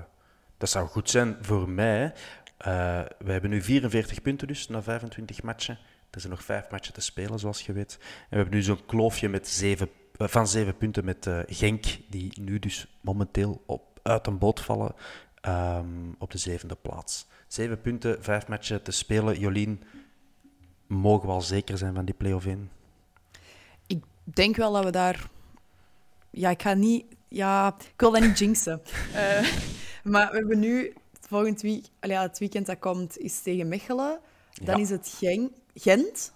dat zou goed zijn voor mij. Eh we hebben nu 44 punten dus, na 25 matchen. Er zijn nog vijf matchen te spelen, zoals je weet. En we hebben nu zo'n kloofje met zeven, eh, van zeven punten met eh, Genk, die nu dus momenteel op, uit een boot vallen ehm, op de zevende plaats. Zeven punten, vijf matchen te spelen. Jolien, mogen we al zeker zijn van die play-off in? Ik denk wel dat we daar... Ja, ik ga niet... Ja, ik wil dat niet jinxen. <laughs> Eh, maar we hebben nu... Volgend week, ja, het weekend dat komt is tegen Mechelen. Dan Ja. is het Gen- Gent.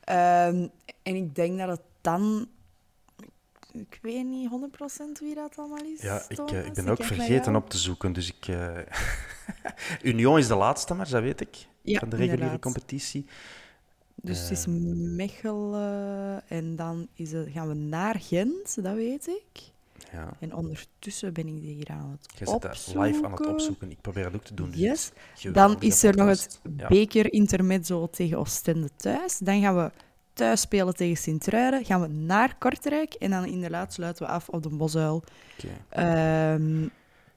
Ehm, en ik denk dat het dan... Ik weet niet 100% wie dat allemaal is. Ja, ik, eh, Thomas. ik ben ook vergeten op te zoeken. Dus ik, eh, <laughs> Union is de laatste match, dat weet ik. Ja, van de reguliere inderdaad. competitie. Dus het is Eh. Mechelen en dan is het, gaan we naar Gent, dat weet ik. Ja. En ondertussen ben ik die hier aan het Je zit dat live aan het opzoeken. Ik probeer dat ook te doen. dus Yes. Dan is er nog het. Ja. beker intermezzo tegen Oostende thuis. Dan gaan we thuis spelen tegen Sint-Truiden. Gaan we naar Kortrijk. En dan inderdaad sluiten we af op de Bosuil ehm,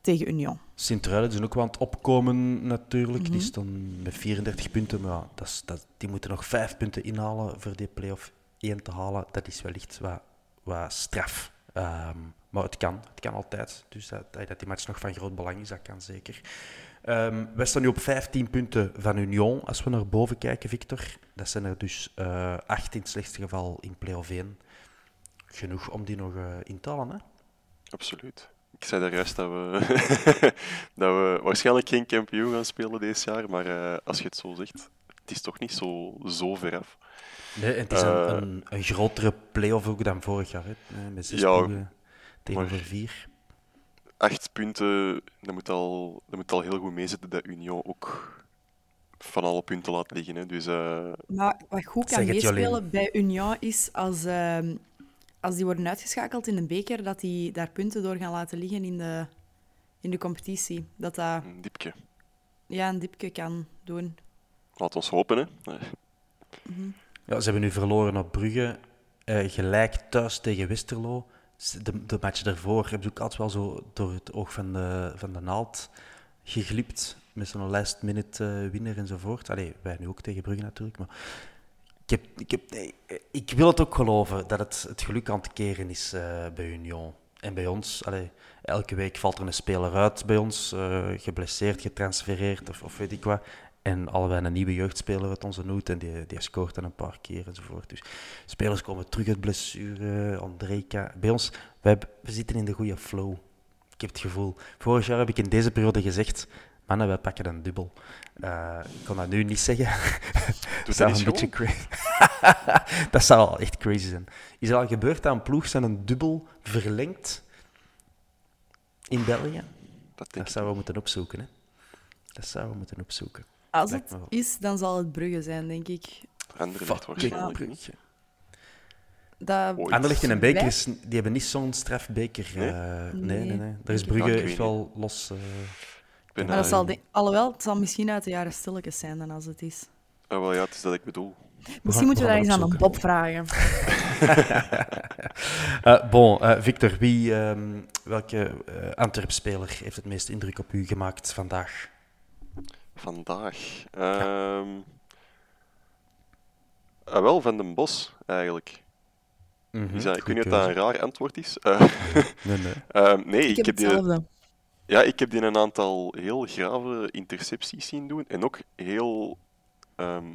tegen Union. Sint-Truiden is ook wel aan het opkomen natuurlijk. Mhm. Die staan met 34 punten. Maar ja, dat is, dat, die moeten nog vijf punten inhalen voor die play-off 1 te halen. Dat is wellicht wat, wat straf. Ehm, maar het kan. Het kan altijd. Dus dat, dat die match nog van groot belang is, dat kan zeker. Ehm wij staan nu op 15 punten van Union. Als we naar boven kijken, Victor, dat zijn er dus eh 8 in het slechtste geval in play-off 1. Genoeg om die nog eh, in te halen, hè? Absoluut. Ik zei daar juist dat we, <laughs> dat we waarschijnlijk geen kampioen gaan spelen deze jaar. Maar eh, als je het zo zegt, het is toch niet zo, zo ver af. Nee, het is Eh, een, een, een grotere play-off ook dan vorig jaar. Hè? Eh, Met zes Ja, ploegen tegenover vier. Acht punten, dat moet al, dat moet al heel goed meezitten dat Union ook van alle punten laat liggen. Hè. Dus eh, Maar wat goed kan meespelen bij Union is als, ehm, als die worden uitgeschakeld in een beker, dat die daar punten door gaan laten liggen in de, in de competitie. Dat dat een diepje. ja, een dipje kan doen. Laat ons hopen. Hè. Eh, Ja, ze hebben nu verloren op Brugge. eh, gelijk thuis tegen Westerlo. De, de match daarvoor hebben ze ook altijd wel zo door het oog van de, van de naald geglipt. Met zo'n last minute eh, winnaar enzovoort. Allee, wij nu ook tegen Brugge natuurlijk. Maar ik, heb, ik, heb, nee, ik wil het ook geloven dat het, het geluk aan het keren is eh, bij Union. En bij ons, allee, elke week valt er een speler uit bij ons, eh, geblesseerd, getransfereerd of, of weet ik wat. En allebei een nieuwe jeugdspeler uit onze noot en die, die scoort dan een paar keer enzovoort. Dus spelers komen terug uit blessure, Andreka. Bij ons, wij, we zitten in de goede flow. Ik heb het gevoel. Vorig jaar heb ik in deze periode gezegd, mannen, wij pakken een dubbel. Eh, ik kon dat nu niet zeggen. <laughs> <laughs> Dat zou een beetje crazy. dat zou al echt crazy zijn. Is er al gebeurd dat een ploeg zijn een dubbel verlengt in België? Dat ik. zouden we moeten opzoeken. Hè? Dat zouden we moeten opzoeken. Als het is, dan zal het Brugge zijn, denk ik. Anderlecht waarschijnlijk niet. Brugge. Dat. Anderlecht in een beker, is, die hebben niet zo'n strafbeker. Nee? eh, nee, Nee, nee, nee. Daar is Brugge niet. Echt wel los. eh, Ik ben, Maar dat eh, zal de- alhoewel, het zal misschien uit de jaren stilletjes zijn dan als het is. ah, wel, ja, het is dat ik bedoel. Misschien moeten we daar eens aan een. Bob vragen. <laughs> Eh, bon, eh, Victor, wie, ehm, welke eh Antwerp-speler heeft het meeste indruk op u gemaakt vandaag? Vandaag. Ehm ah, wel, Van den Bos, eigenlijk. Mhm, ik weet niet of dat een raar antwoord is. <laughs> Eh, Nee, nee. <laughs> ehm, nee, Ik, ik, heb die, hetzelfde. ja, ik heb die een aantal heel grave intercepties zien doen. En ook heel ehm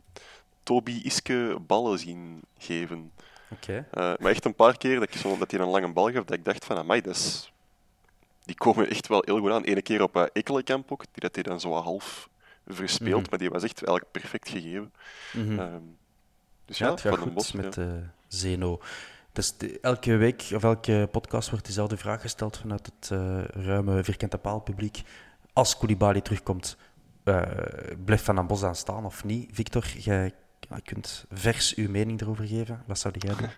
Toby-iske ballen zien geven. Oké. Eh, maar echt een paar keer dat, ik zo, dat hij een lange bal gaf, dat ik dacht van, amai, dat is... Die komen echt wel heel goed aan. Ene keer op uh, Ekkelenkamp ook, die dat hij dan zo wat half verspeelt, Mhm. maar die was echt eigenlijk perfect gegeven. Ehm, dus Ja, ja, het gaat Van goed Bos. met ja. eh, Zeno. Dus de- elke week of elke podcast wordt dezelfde vraag gesteld vanuit het eh, ruime vierkante paal publiek. Als Koulibaly terugkomt, eh, blijft Van den Bos aan staan of niet? Victor, jij kunt vers uw mening erover geven. Wat zou jij doen?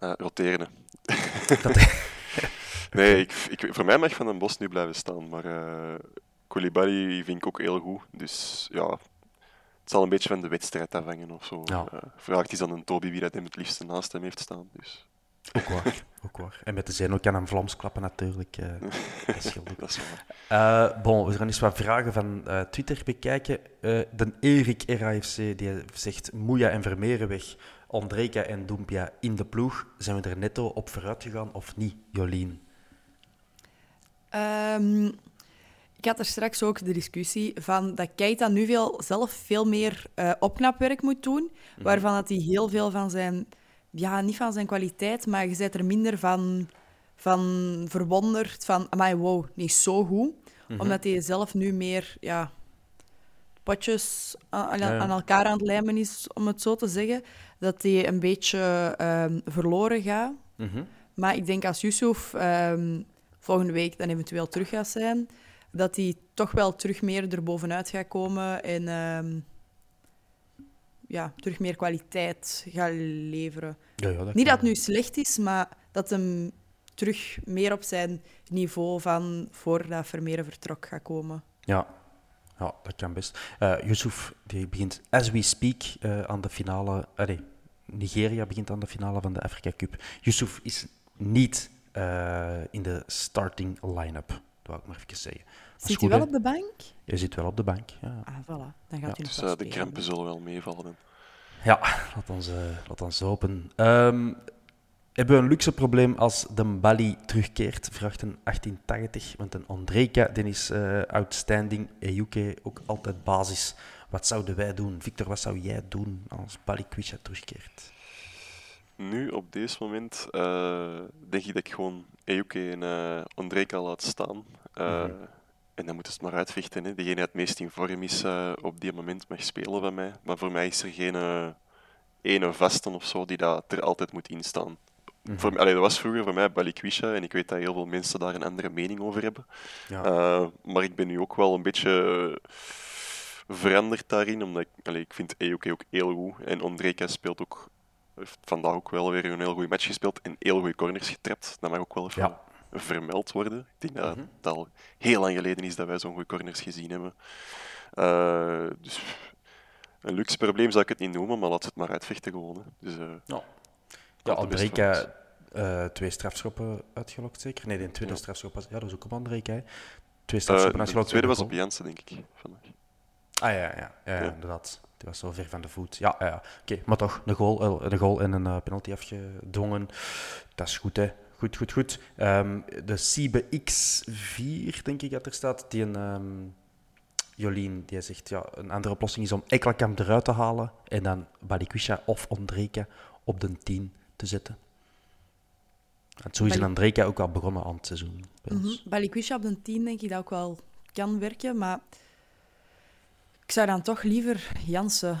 Uh, <laughs> roteren. Dat- <laughs> Nee, ik, ik, voor mij mag Van den Bos nu blijven staan, maar Koulibaly vind ik ook heel goed. Dus ja, het zal een beetje van de wedstrijd afhangen of zo. Ja. Eh, vraagt is aan een Toby wie dat hem het liefste naast hem heeft staan. Dus Ook waar, ook waar. En met de zijn ook aan een Vlaams klappen natuurlijk. eh, <laughs> dat is waar. Eh, bon, we gaan eens wat vragen van eh, Twitter bekijken. Eh, de Erik RAFC die zegt Moeja en Vermeeren weg, Andreka en Doempia in de ploeg. Zijn we er netto op vooruit gegaan of niet, Jolien? Ehm, ik had er straks ook de discussie van dat Keita nu veel, zelf veel meer eh, opknapwerk moet doen, waarvan dat hij heel veel van zijn, ja, niet van zijn kwaliteit, maar je bent er minder van, van verwonderd, van, amai, wow, niet zo goed. Omdat hij zelf nu meer, ja, potjes aan, aan- Ja, ja. aan elkaar aan het lijmen is, om het zo te zeggen, dat hij een beetje ehm, verloren gaat. Mhm. Maar ik denk als Yusuf ehm, volgende week dan eventueel terug gaat zijn, dat hij toch wel terug meer erbovenuit gaat komen en ehm, ja, terug meer kwaliteit gaat leveren. Ja, ja, dat Niet dat het nu slecht is, maar dat hem terug meer op zijn niveau van voordat Vermeeren vertrok gaat komen. Ja. ja, dat kan best. Eh Yusuf die begint as we speak eh, aan de finale. Allee, Nigeria begint aan de finale van de Afrika Cup. Yusuf is niet eh, in de starting line-up. Wou ik maar even zeggen. Maar Zit goed, hij wel op de bank? Je zit wel op de bank. Ja, Ah, voilà. Dan gaat Ja, nog Dus eh, de krampen zullen wel meevallen. ja laat, ons, eh, laat ons hopen. Ehm, hebben we een luxe probleem als de Bali terugkeert? Vraagt een 1880. Want een Andreka die is eh, outstanding. Ejuke ook altijd basis. Wat zouden wij doen? Victor, wat zou jij doen als Bali Quisha terugkeert? Nu, op deze moment, eh, denk ik dat ik gewoon Ejuke en eh Andreka laat staan. Eh, Mhm. En dan moeten ze het maar uitvechten. Hè. Degene die het meest in vorm is eh, op dit moment mag spelen bij mij. Maar voor mij is er geen eh, ene vaste of zo die dat er altijd moet instaan. Voor, allee, dat was vroeger voor mij Balikwisha en ik weet dat heel veel mensen daar een andere mening over hebben. Ja. Eh, maar ik ben nu ook wel een beetje eh, veranderd daarin, omdat ik, allee, ik vind Ejuke ook heel goed. En Ondreka speelt ook, heeft vandaag ook wel weer een heel goede match gespeeld en heel goede corners getrapt. Dat mag ook wel even Ja. Vermeld worden. Ik denk dat Mhm. het al heel lang geleden is dat wij zo'n goede corners gezien hebben. Eh, dus een luxe probleem zou ik het niet noemen, maar laat het maar uitvechten gewoon. hè. Dus, eh, Ja, ja eh, twee strafschoppen uitgelokt, zeker? Nee, de tweede Ja. strafschop was... Ja, dat is ook op Andreka, hè. Twee strafschoppen de uitgelokt. tweede voor was de op Jansen, denk ik. vandaag. Ah ja, ja, ja, ja, Ja. inderdaad. Die was zo ver van de voet. Ja, ja, ja. oké. Maar toch, een goal, een goal en een penalty afgedwongen. Dat is goed, hè. Goed, goed, goed. Ehm, de Siebe X4, denk ik dat er staat, die een... ehm, Jolien, die zegt, ja, een andere oplossing is om Ekkelkamp eruit te halen en dan Balikwisha of Ondreka op de 10 te zetten. En zo is een Bali- Andreka ook al begonnen aan het seizoen. Mhm. Balikwisha op de 10 denk ik dat ook wel kan werken, maar ik zou dan toch liever Jansen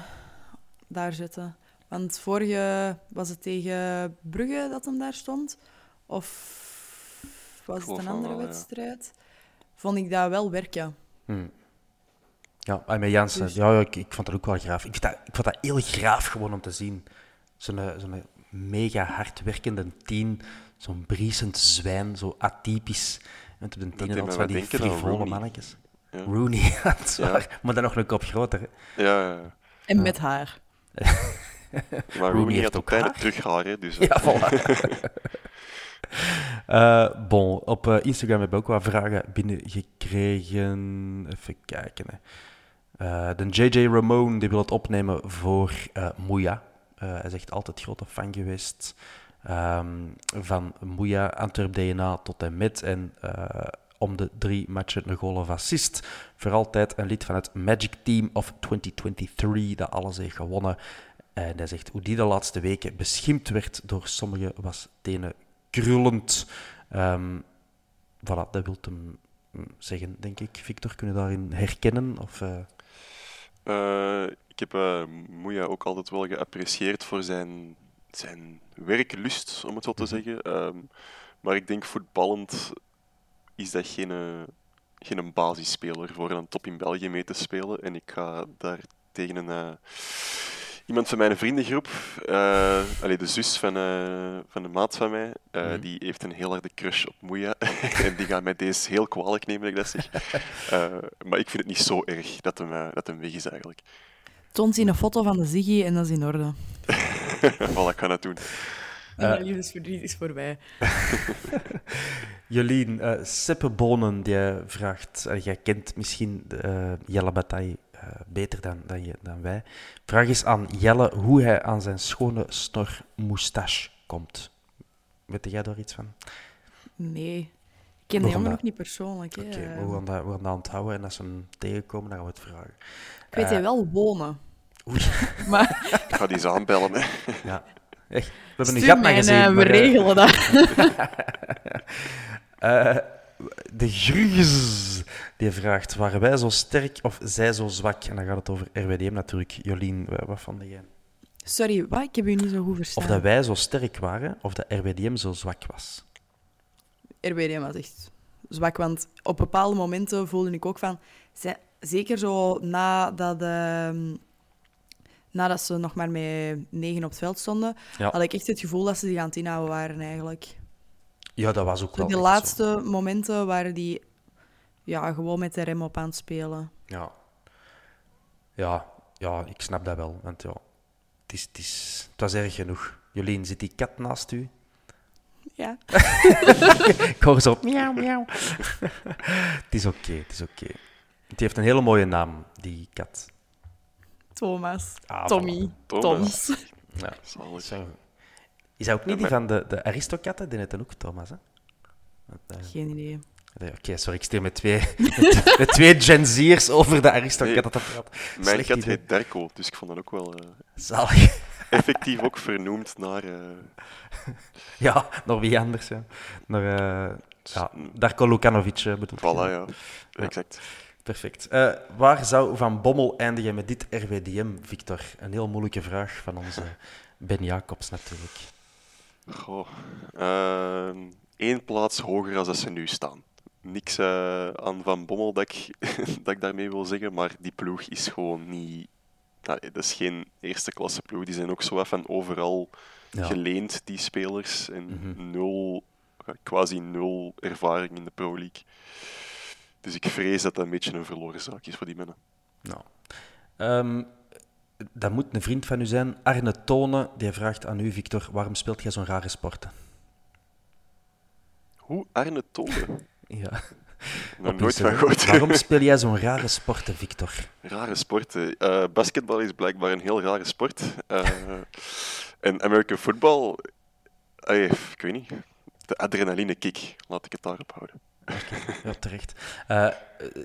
daar zetten. Want vorige was het tegen Brugge dat hem daar stond. Of was het een andere wel, ja. wedstrijd? Vond ik dat wel werken. Hm. Ja, en met Jansen, Dus- ja, ja, ik, ik vond dat ook wel graaf. Ik, vind dat, ik vond dat heel graaf gewoon om te zien. Zo'n eh, zo'n mega hardwerkende tien, zo'n briesend zwijn, zo atypisch. Met op de tien altijd van die frivole Rooney. mannetjes. Ja. Rooney, <laughs> ja, dat is Ja. waar. Maar dan nog een kop groter. Hè. Ja, ja. En Ja. met haar. <laughs> maar Rooney heeft had ook haar. terug haar, hè, dus... Ja, voilà. <laughs> <laughs> Eh, bon, op eh, Instagram hebben we ook wat vragen binnengekregen. Even kijken. Hè. Eh, de JJ Ramone die wil het opnemen voor Moeja. Hij zegt altijd grote fan geweest ehm, van Moeja, Antwerp DNA tot en met. En om de drie matchen een goal of assist. Voor altijd een lid van het Magic Team of 2023 dat alles heeft gewonnen. En hij zegt hoe die de laatste weken beschimpt werd door sommigen was tenen krullend. Ehm voilà, dat wil hem zeggen, denk ik. Victor, kunnen we daarin herkennen? Of, eh, Eh, ik heb eh Moeja ook altijd wel geapprecieerd voor zijn, zijn werklust, om het zo te Mhm. zeggen. Ehm, maar ik denk voetballend is dat geen, geen een basisspeler voor een top in België mee te spelen. En ik ga daar tegen een, Iemand van mijn vriendengroep, uh, allee, de zus van, uh, van de maat van mij, uh, mm. die heeft een heel harde crush op Moeja. <laughs> en die gaat mij deze heel kwalijk nemen, dat ik dat zeg. <laughs> maar ik vind het niet zo erg dat hem, dat hem weg is eigenlijk. Toont hij een foto van de Ziggy en dat is in orde. <laughs> voilà, kan dat doen. En mijn liefdesverdriet is voorbij. Jolien, uh, Seppe Bonen die vraagt, uh, jij kent misschien uh, Jelle Bataille beter dan, dan, je, dan wij. Vraag eens aan Jelle hoe hij aan zijn schone snor moustache komt. Weet jij daar iets van? Nee. Ik ken de jongen ook niet persoonlijk. Oké, okay, we, gaan dat, we gaan dat onthouden en als ze hem tegenkomen, dan gaan we het vragen. Ik weet hij wel wonen. Oei. <laughs> maar... Ik ga die eens aanbellen. Hè. Ja. Echt, we hebben een gat gezien. Uh, we regelen dat. uh, <laughs> de Gruges die vraagt: waren wij zo sterk of zij zo zwak? En dan gaat het over RWDM natuurlijk. Jolien, wat vond jij? Sorry, wat? Ik heb u niet zo goed verstaan. Of dat wij zo sterk waren of dat RWDM zo zwak was. RWDM was echt zwak, want op bepaalde momenten voelde ik ook van. Zeker zo nadat. Uh, nadat ze nog maar met negen op het veld stonden, had ik echt het gevoel dat ze zich aan het inhouden waren eigenlijk. Ja, dat was ook wel. De laatste momenten waren die ja, gewoon met de rem op aan het spelen. Ja. Ja, ja ik snap dat wel. Want ja, het, is, het, is, het was erg genoeg. Jolien, zit die kat naast u? Ja. <laughs> ik hoor zo miauw, miauw. <laughs> het is oké, het is oké. Het heeft een hele mooie naam, die kat. Thomas, ah, Tommy, Thomas. Toms. Ja, zo. Is dat ook niet die van de, de Aristokatten? Die het ook Thomas, hè? Uh, Geen idee. Oké, sorry, ik stuur met twee, <laughs> met, twee Gen Z'ers over de Aristokatten te praten. Mijn kat heet Derko, dus ik vond dat ook wel... Uh, Zalig. <laughs> Effectief ook vernoemd naar... Uh... Ja, naar wie anders, ja. Naar uh, ja, Darko Lukanovic, bedoel Voilà, ja. Exact. Perfect. Uh, waar zou Van Bommel eindigen met dit RWDM, Victor? Een heel moeilijke vraag van onze Ben Jacobs natuurlijk. Goh. Eén ehm, plaats hoger dan dat ze nu staan. Niks uh, aan Van Bommel dat ik, <laughs> dat ik daarmee wil zeggen, maar die ploeg is gewoon niet... dat is geen eerste klasse ploeg. Die zijn ook zo van overal geleend, die spelers. En mhm. nul, quasi nul ervaring in de Pro League. Dus ik vrees dat dat een beetje een verloren zaak is voor die mannen. Nou, um, dat moet een vriend van u zijn. Arne Tonen, die vraagt aan u, Victor, waarom speelt jij zo'n rare sporten? Hoe? Arne Tonen? <laughs> ja. Nog nooit van gehoord. Waarom <laughs> speel jij zo'n rare sporten, Victor? Rare sporten? Uh, basketbal is blijkbaar een heel rare sport. Uh, en American football, uh, ik weet niet. De adrenaline kick, laat ik het daarop houden. Ja, terecht. Uh,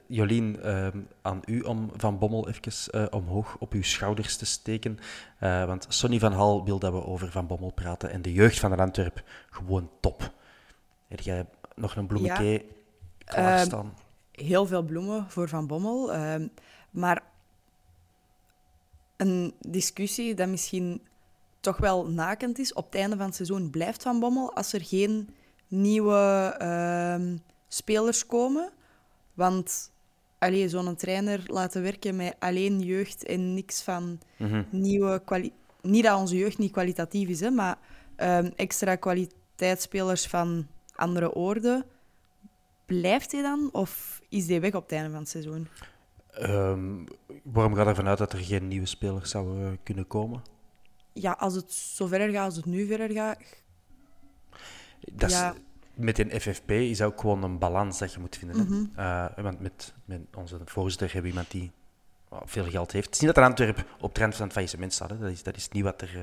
Jolien, uh, aan u om Van Bommel even uh, omhoog op uw schouders te steken. want Sonny van Hal wil dat we over Van Bommel praten. En de jeugd van de Antwerp, gewoon top. Heb jij nog een bloemetje ja. klaarstaan? Ehm, heel veel bloemen voor Van Bommel. Ehm, maar een discussie dat misschien toch wel nakend is. Op het einde van het seizoen blijft Van Bommel als er geen nieuwe spelers komen. Want zo'n trainer laten werken met alleen jeugd en niks van mhm. nieuwe kwaliteit. Niet dat onze jeugd niet kwalitatief is, hè, maar um, extra kwaliteitsspelers van andere orde. Blijft hij dan of is hij weg op het einde van het seizoen? Um, waarom gaat ervan uit dat er geen nieuwe spelers zouden kunnen komen? Ja, als het zo verder gaat als het nu verder gaat. Dat ja met een FFP is ook gewoon een balans dat je moet vinden. Mm want met, met, onze voorzitter hebben we iemand die veel geld heeft. Het is niet dat er Antwerp op trend van het faillissement staat. Hè. Dat, is, dat is niet wat er, uh,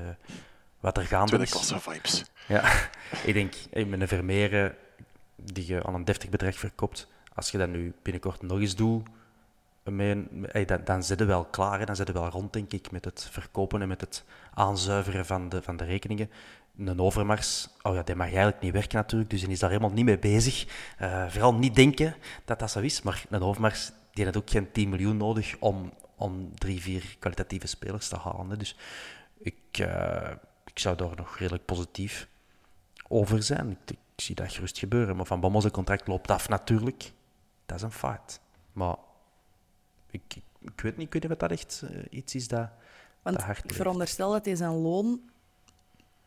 wat er gaande Tweede klasse vibes. Ja, <laughs> ik denk, met een Vermeeren die je aan een deftig bedrag verkoopt, als je dat nu binnenkort nog eens doet, dan, dan zit je wel klaar. Dan zit je wel rond, denk ik, met het verkopen en met het aanzuiveren van de, van de rekeningen een overmars, oh ja, die mag eigenlijk niet werken natuurlijk, dus hij is daar helemaal niet mee bezig. Uh, vooral niet denken dat dat zo is, maar een overmars die heeft ook geen 10 miljoen nodig om, om drie, vier kwalitatieve spelers te halen. Hè. Dus ik, uh, ik zou daar nog redelijk positief over zijn. Ik, ik, zie dat gerust gebeuren. Maar Van Bommel contract loopt af natuurlijk. Dat is een feit. Maar ik, ik, weet niet, ik weet niet of dat echt uh, iets is dat Want hard ik veronderstel dat hij zijn loon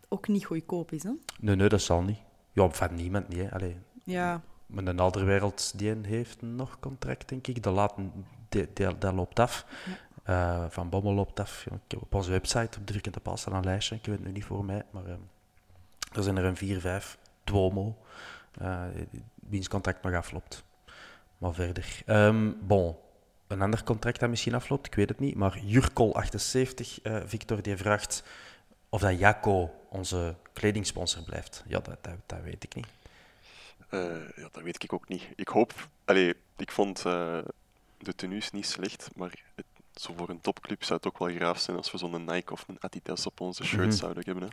ook niet goedkoop is. Hè? Nee, nee, dat zal niet. Ja, van niemand niet. Hè. Allee, Ja, maar een andere wereld die heeft nog contract, denk ik. De laat, die, die, dat loopt af. Eh, van Bommel loopt af. Ik heb op onze website, op de Vierkante Paal, een lijstje. Ik weet het nu niet voor mij, maar ehm, er zijn er een 4, 5. Duomo, eh wiens contract nog afloopt. Maar verder. Ehm, bon, een ander contract dat misschien afloopt, ik weet het niet. Maar Jurkol78, eh, Victor, die vraagt of dat Jaco onze kledingsponsor blijft. Ja, dat, dat, dat weet ik niet. Eh, ja, dat weet ik ook niet. Ik hoop... Allee, ik vond eh, de tenues niet slecht, maar het, zo voor een topclub zou het ook wel graaf zijn als we zo'n Nike of een Adidas op onze shirt Mhm. zouden hebben. Hè.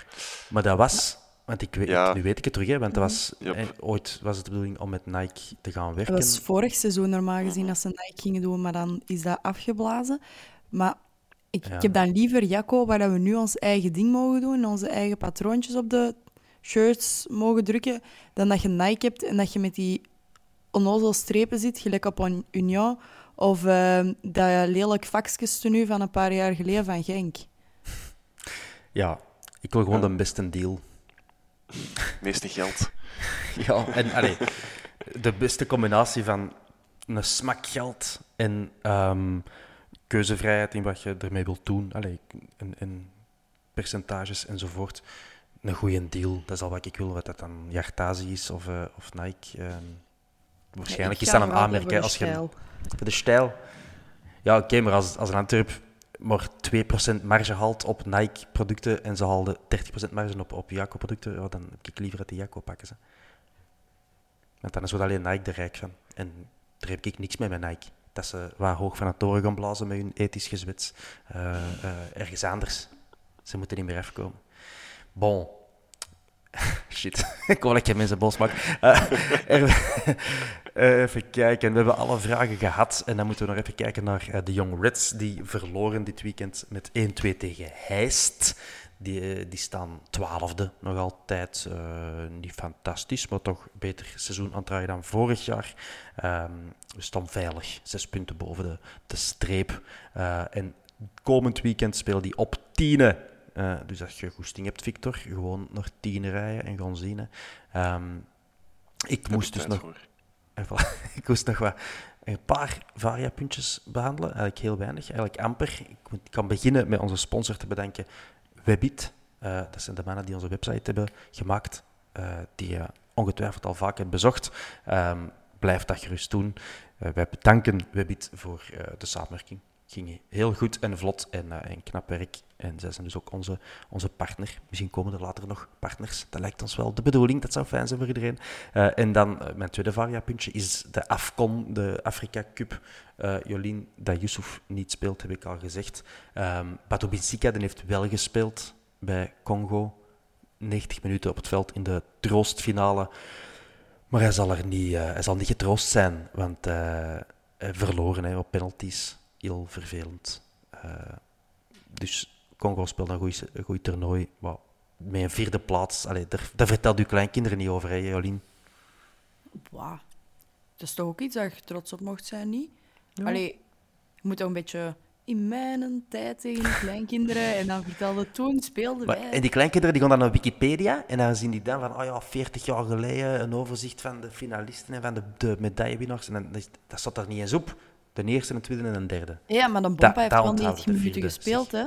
Maar dat was, want ik weet, Ja. nu weet ik het terug, hè, want dat was, Yep. eh, ooit was het de bedoeling om met Nike te gaan dat werken. was vorig seizoen normaal gezien dat ze Nike gingen doen, maar dan is dat afgeblazen. Maar ik, Ja. ik heb dan liever Jacco, waar dat we nu ons eigen ding mogen doen, onze eigen patroontjes op de shirts mogen drukken, dan dat je Nike hebt en dat je met die onnozel strepen zit, gelijk op een Union, of eh, dat lelijk vakskestenu van een paar jaar geleden van Genk. <laughs> Ja, ik wil gewoon Ja. de beste deal. <laughs> Meeste geld. <laughs> Ja, en allee, de beste combinatie van een smak geld en ehm, keuzevrijheid in wat je ermee wilt doen. Allee, en, en percentages enzovoort. Een goede deal, dat is al wat ik wil. Wat dat dan Yartazi is of, eh, of Nike. ehm. waarschijnlijk is dat een aanmerking. Als je, stijl. Voor de stijl. Ja, oké, maar als, als een Antwerp maar 2% marge haalt op Nike-producten en ze haalden 30% marge op, op Jaco-producten, ja, dan heb ik liever dat die Jaco pakken. Ze. Want dan is wordt alleen Nike er rijk van. En daar heb ik niks mee met Nike. Dat ze waar hoog van het toren gaan blazen met hun ethisch gezwets. eh, eh, ergens anders. Ze moeten niet meer afkomen. Bon. <laughs> Shit, <laughs> ik wil dat je mensen boos maak. <laughs> Eh, even kijken, we hebben alle vragen gehad. En dan moeten we nog even kijken naar de Young Reds. Die verloren dit weekend met 1-2 tegen Heist. Die, eh, die staan twaalfde, nog altijd. eh, niet fantastisch, maar toch beter seizoen aan het dan vorig jaar. Ehm, we staan veilig, zes punten boven de, de streep. Eh, en komend weekend spelen die op tienen. Eh, dus als je goesting hebt, Victor, gewoon naar tienen rijden en gaan zien. Ehm, ik moest dus nog tijd voor. <laughs> en voilà, ik moest nog wat, een paar variapuntjes behandelen. Eigenlijk heel weinig, eigenlijk amper. Ik kan beginnen met onze sponsor te bedanken, Webit. Eh, dat zijn de mannen die onze website hebben gemaakt, eh, die je ongetwijfeld al vaak hebt bezocht. Ehm, blijf dat gerust doen. Eh, wij bedanken Webit voor de samenwerking. Ging heel goed en vlot en, eh, en knap werk. En zij zijn dus ook onze, onze partner. Misschien komen er later nog partners. Dat lijkt ons wel de bedoeling. Dat zou fijn zijn voor iedereen. Eh, en dan eh, mijn tweede variapuntje is de AFCON, de Afrika Cup. Jolien, dat Yusuf niet speelt, heb ik al gezegd. Ehm Pato Binsika die heeft wel gespeeld bij Congo. 90 minuten op het veld in de troostfinale. Maar hij zal, er niet, hij zal niet getroost zijn, want verloren hè, op penalties. Heel vervelend. Eh, dus Congo speelt een goed, toernooi. Maar met een vierde plaats, allee, daar, daar vertelt uw kleinkinderen niet over, hè, Jolien. Wauw. Dat is toch ook iets waar je trots op mocht zijn, niet? Allee, je moet toch een beetje in mijn tijd tegen de kleinkinderen en dan vertelde toen speelden Maar, wij. en die kleinkinderen die gaan dan naar Wikipedia en dan zien die dan van, oh ja, 40 jaar geleden een overzicht van de finalisten en van de, de medaillewinnaars. En dan, dat, dat staat daar niet eens op. De eerste, de tweede en de derde. Ja, maar dan Bompa heeft wel onthoudt 90 de minuten vierde, gespeeld, hè?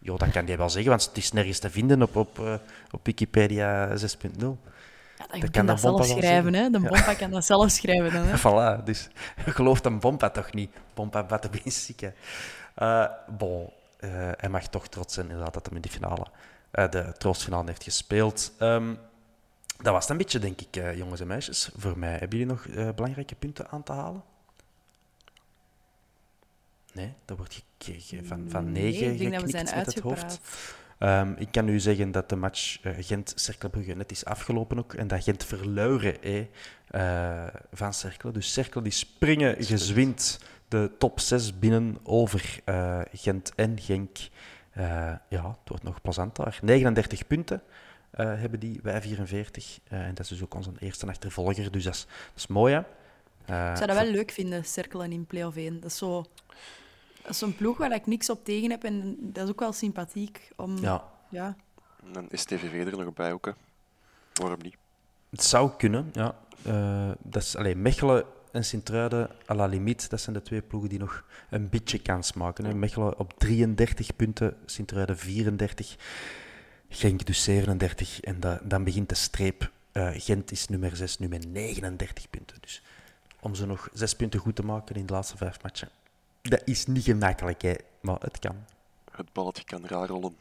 Jo, dat kan die wel zeggen, want het is nergens te vinden op, op, eh, op Wikipedia 6.0. Ja, dan Dat kan dat zelf schrijven, hè? De Bompa kan dat zelf <laughs> schrijven dan, hè? Voilà, dus <laughs> gelooft een Bompa toch niet? Bompa Batabinsika. Uh, bon, eh, hij mag toch trots zijn inderdaad dat hij in die finale, eh, de troostfinale heeft gespeeld. Ehm, dat was het een beetje, denk ik, eh, jongens en meisjes. Voor mij, hebben jullie nog eh, belangrijke punten aan te halen? Nee, dat wordt van, van Nee, negen ik denk dat we geknikt zijn met het hoofd. Ehm, ik kan u zeggen dat de match eh, Gent-Cerkelbrugge net is afgelopen ook. En dat Gent verluiren eh, van Cercle. Dus Cercle die springen gezwind de top 6 binnen over eh, Gent en Genk. Eh, ja, het wordt nog plezant daar. 39 punten hebben die, wij 44. Eh, en dat is dus ook onze eerste achtervolger. Dus dat is, dat is mooi, hè? Ik zou dat wel leuk vinden, cirkelen in play-off 1. Dat is zo... Dat is een ploeg waar ik niks op tegen heb en dat is ook wel sympathiek. Om, Ja, ja. En dan is TVV er nog bij ook. Hè. Waarom niet? het zou kunnen, ja. Eh, dat is, allee, Mechelen en Sint-Truiden à la limiet, dat zijn de twee ploegen die nog een beetje kans maken. Hè. Mechelen op 33 punten, Sint-Truiden 34, Genk dus 37 en da- dan begint de streep. Eh, Gent is nummer 6, nu met 39 punten. Dus om ze nog zes punten goed te maken in de laatste vijf matchen. Dat is niet gemakkelijk, hè, maar het kan. Het balletje kan raar rollen.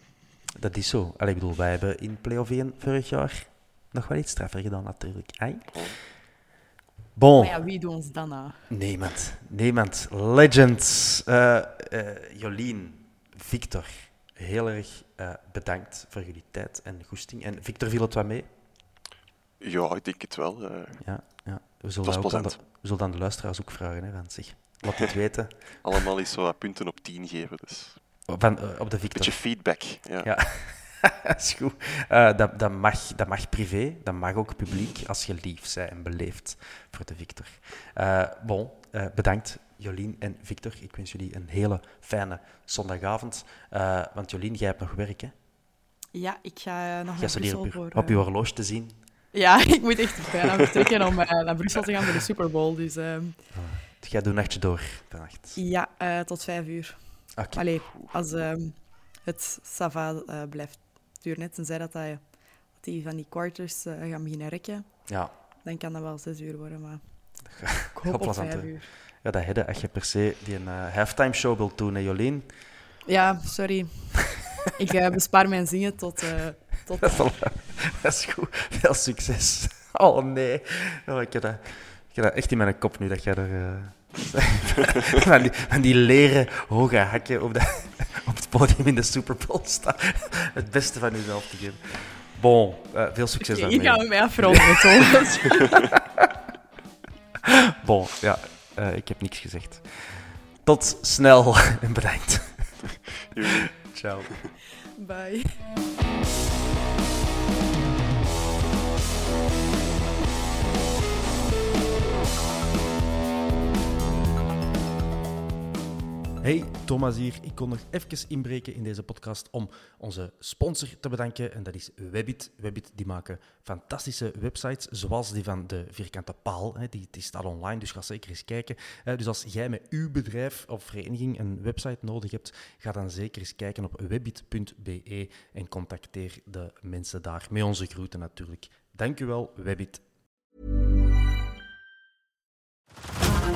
Dat is zo. Allee, ik bedoel, wij hebben in play-off 1 vorig jaar nog wel iets straffer gedaan, natuurlijk. Ai. Oh. Bon, Maar ja, wie doet ons dan nou? niemand. Niemand. Legends. Eh, eh, Jolien, Victor, heel erg eh, bedankt voor jullie tijd en goesting. En Victor viel het wat mee? Ja, ik denk het wel. eh. Ja, ja. We zullen ook aan de, we zullen aan de luisteraars ook vragen. Hè, van, zeg, laat het weten. <laughs> allemaal eens zo wat punten op 10 geven. Dus. Van, eh, op de Victor. Beetje feedback. Ja. Ja. <laughs> dat is goed. Eh, dat, dat, mag, dat mag privé, dat mag ook publiek, als je lief bent en beleefd voor de Victor. Eh, bon, eh, bedankt Jolien en Victor. Ik wens jullie een hele fijne zondagavond. Eh, want Jolien, jij hebt nog werk, hè? Ja, ik ga nog naar Brussel op je, voor... op je horloge te zien. Ja, <laughs> ik moet echt bijna vertrekken om eh, naar Brussel te gaan voor de Super Bowl. Dus ehm, Jij doet een nachtje door vannacht. ja, eh, tot vijf uur. Oké. Allee, als ehm, het Sava eh, blijft duren, net tenzij dat, hij, dat die van die quarters eh, gaan beginnen rekken, Ja, dan kan dat wel zes uur worden, maar <laughs> ik gaat hoop op vijf uur. ja dat je als je per se die een eh, halftime show wilt doen, hè, Jolien. Ja, sorry. ik eh, bespaar mijn zingen tot... eh, tot <laughs> Dat is goed. Veel succes. <laughs> Oh nee. Oh, ik, heb dat, ik heb dat echt in mijn kop nu dat jij er. eh, <laughs> van, die, van die leren hoge hakken op, de, <laughs> op het podium in de Super Bowl staat. Het beste van jezelf te geven. Bon, eh, veel succes hier daarmee. gaan we mee afronden, Thomas. <laughs> Bon, ja, eh, ik heb niks gezegd. Tot snel en bedankt. Jullie- Ciao. Bye. Hey, Thomas hier. Ik kon nog even inbreken in deze podcast om onze sponsor te bedanken. En dat is Webbit. Webbit die maken fantastische websites, zoals die van de Vierkante Paal. Die, die staat online, dus ga zeker eens kijken. Eh, Dus als jij met uw bedrijf of vereniging een website nodig hebt, ga dan zeker eens kijken op webbit.be en contacteer de mensen daar. Met onze groeten natuurlijk. Dank u wel, Webbit.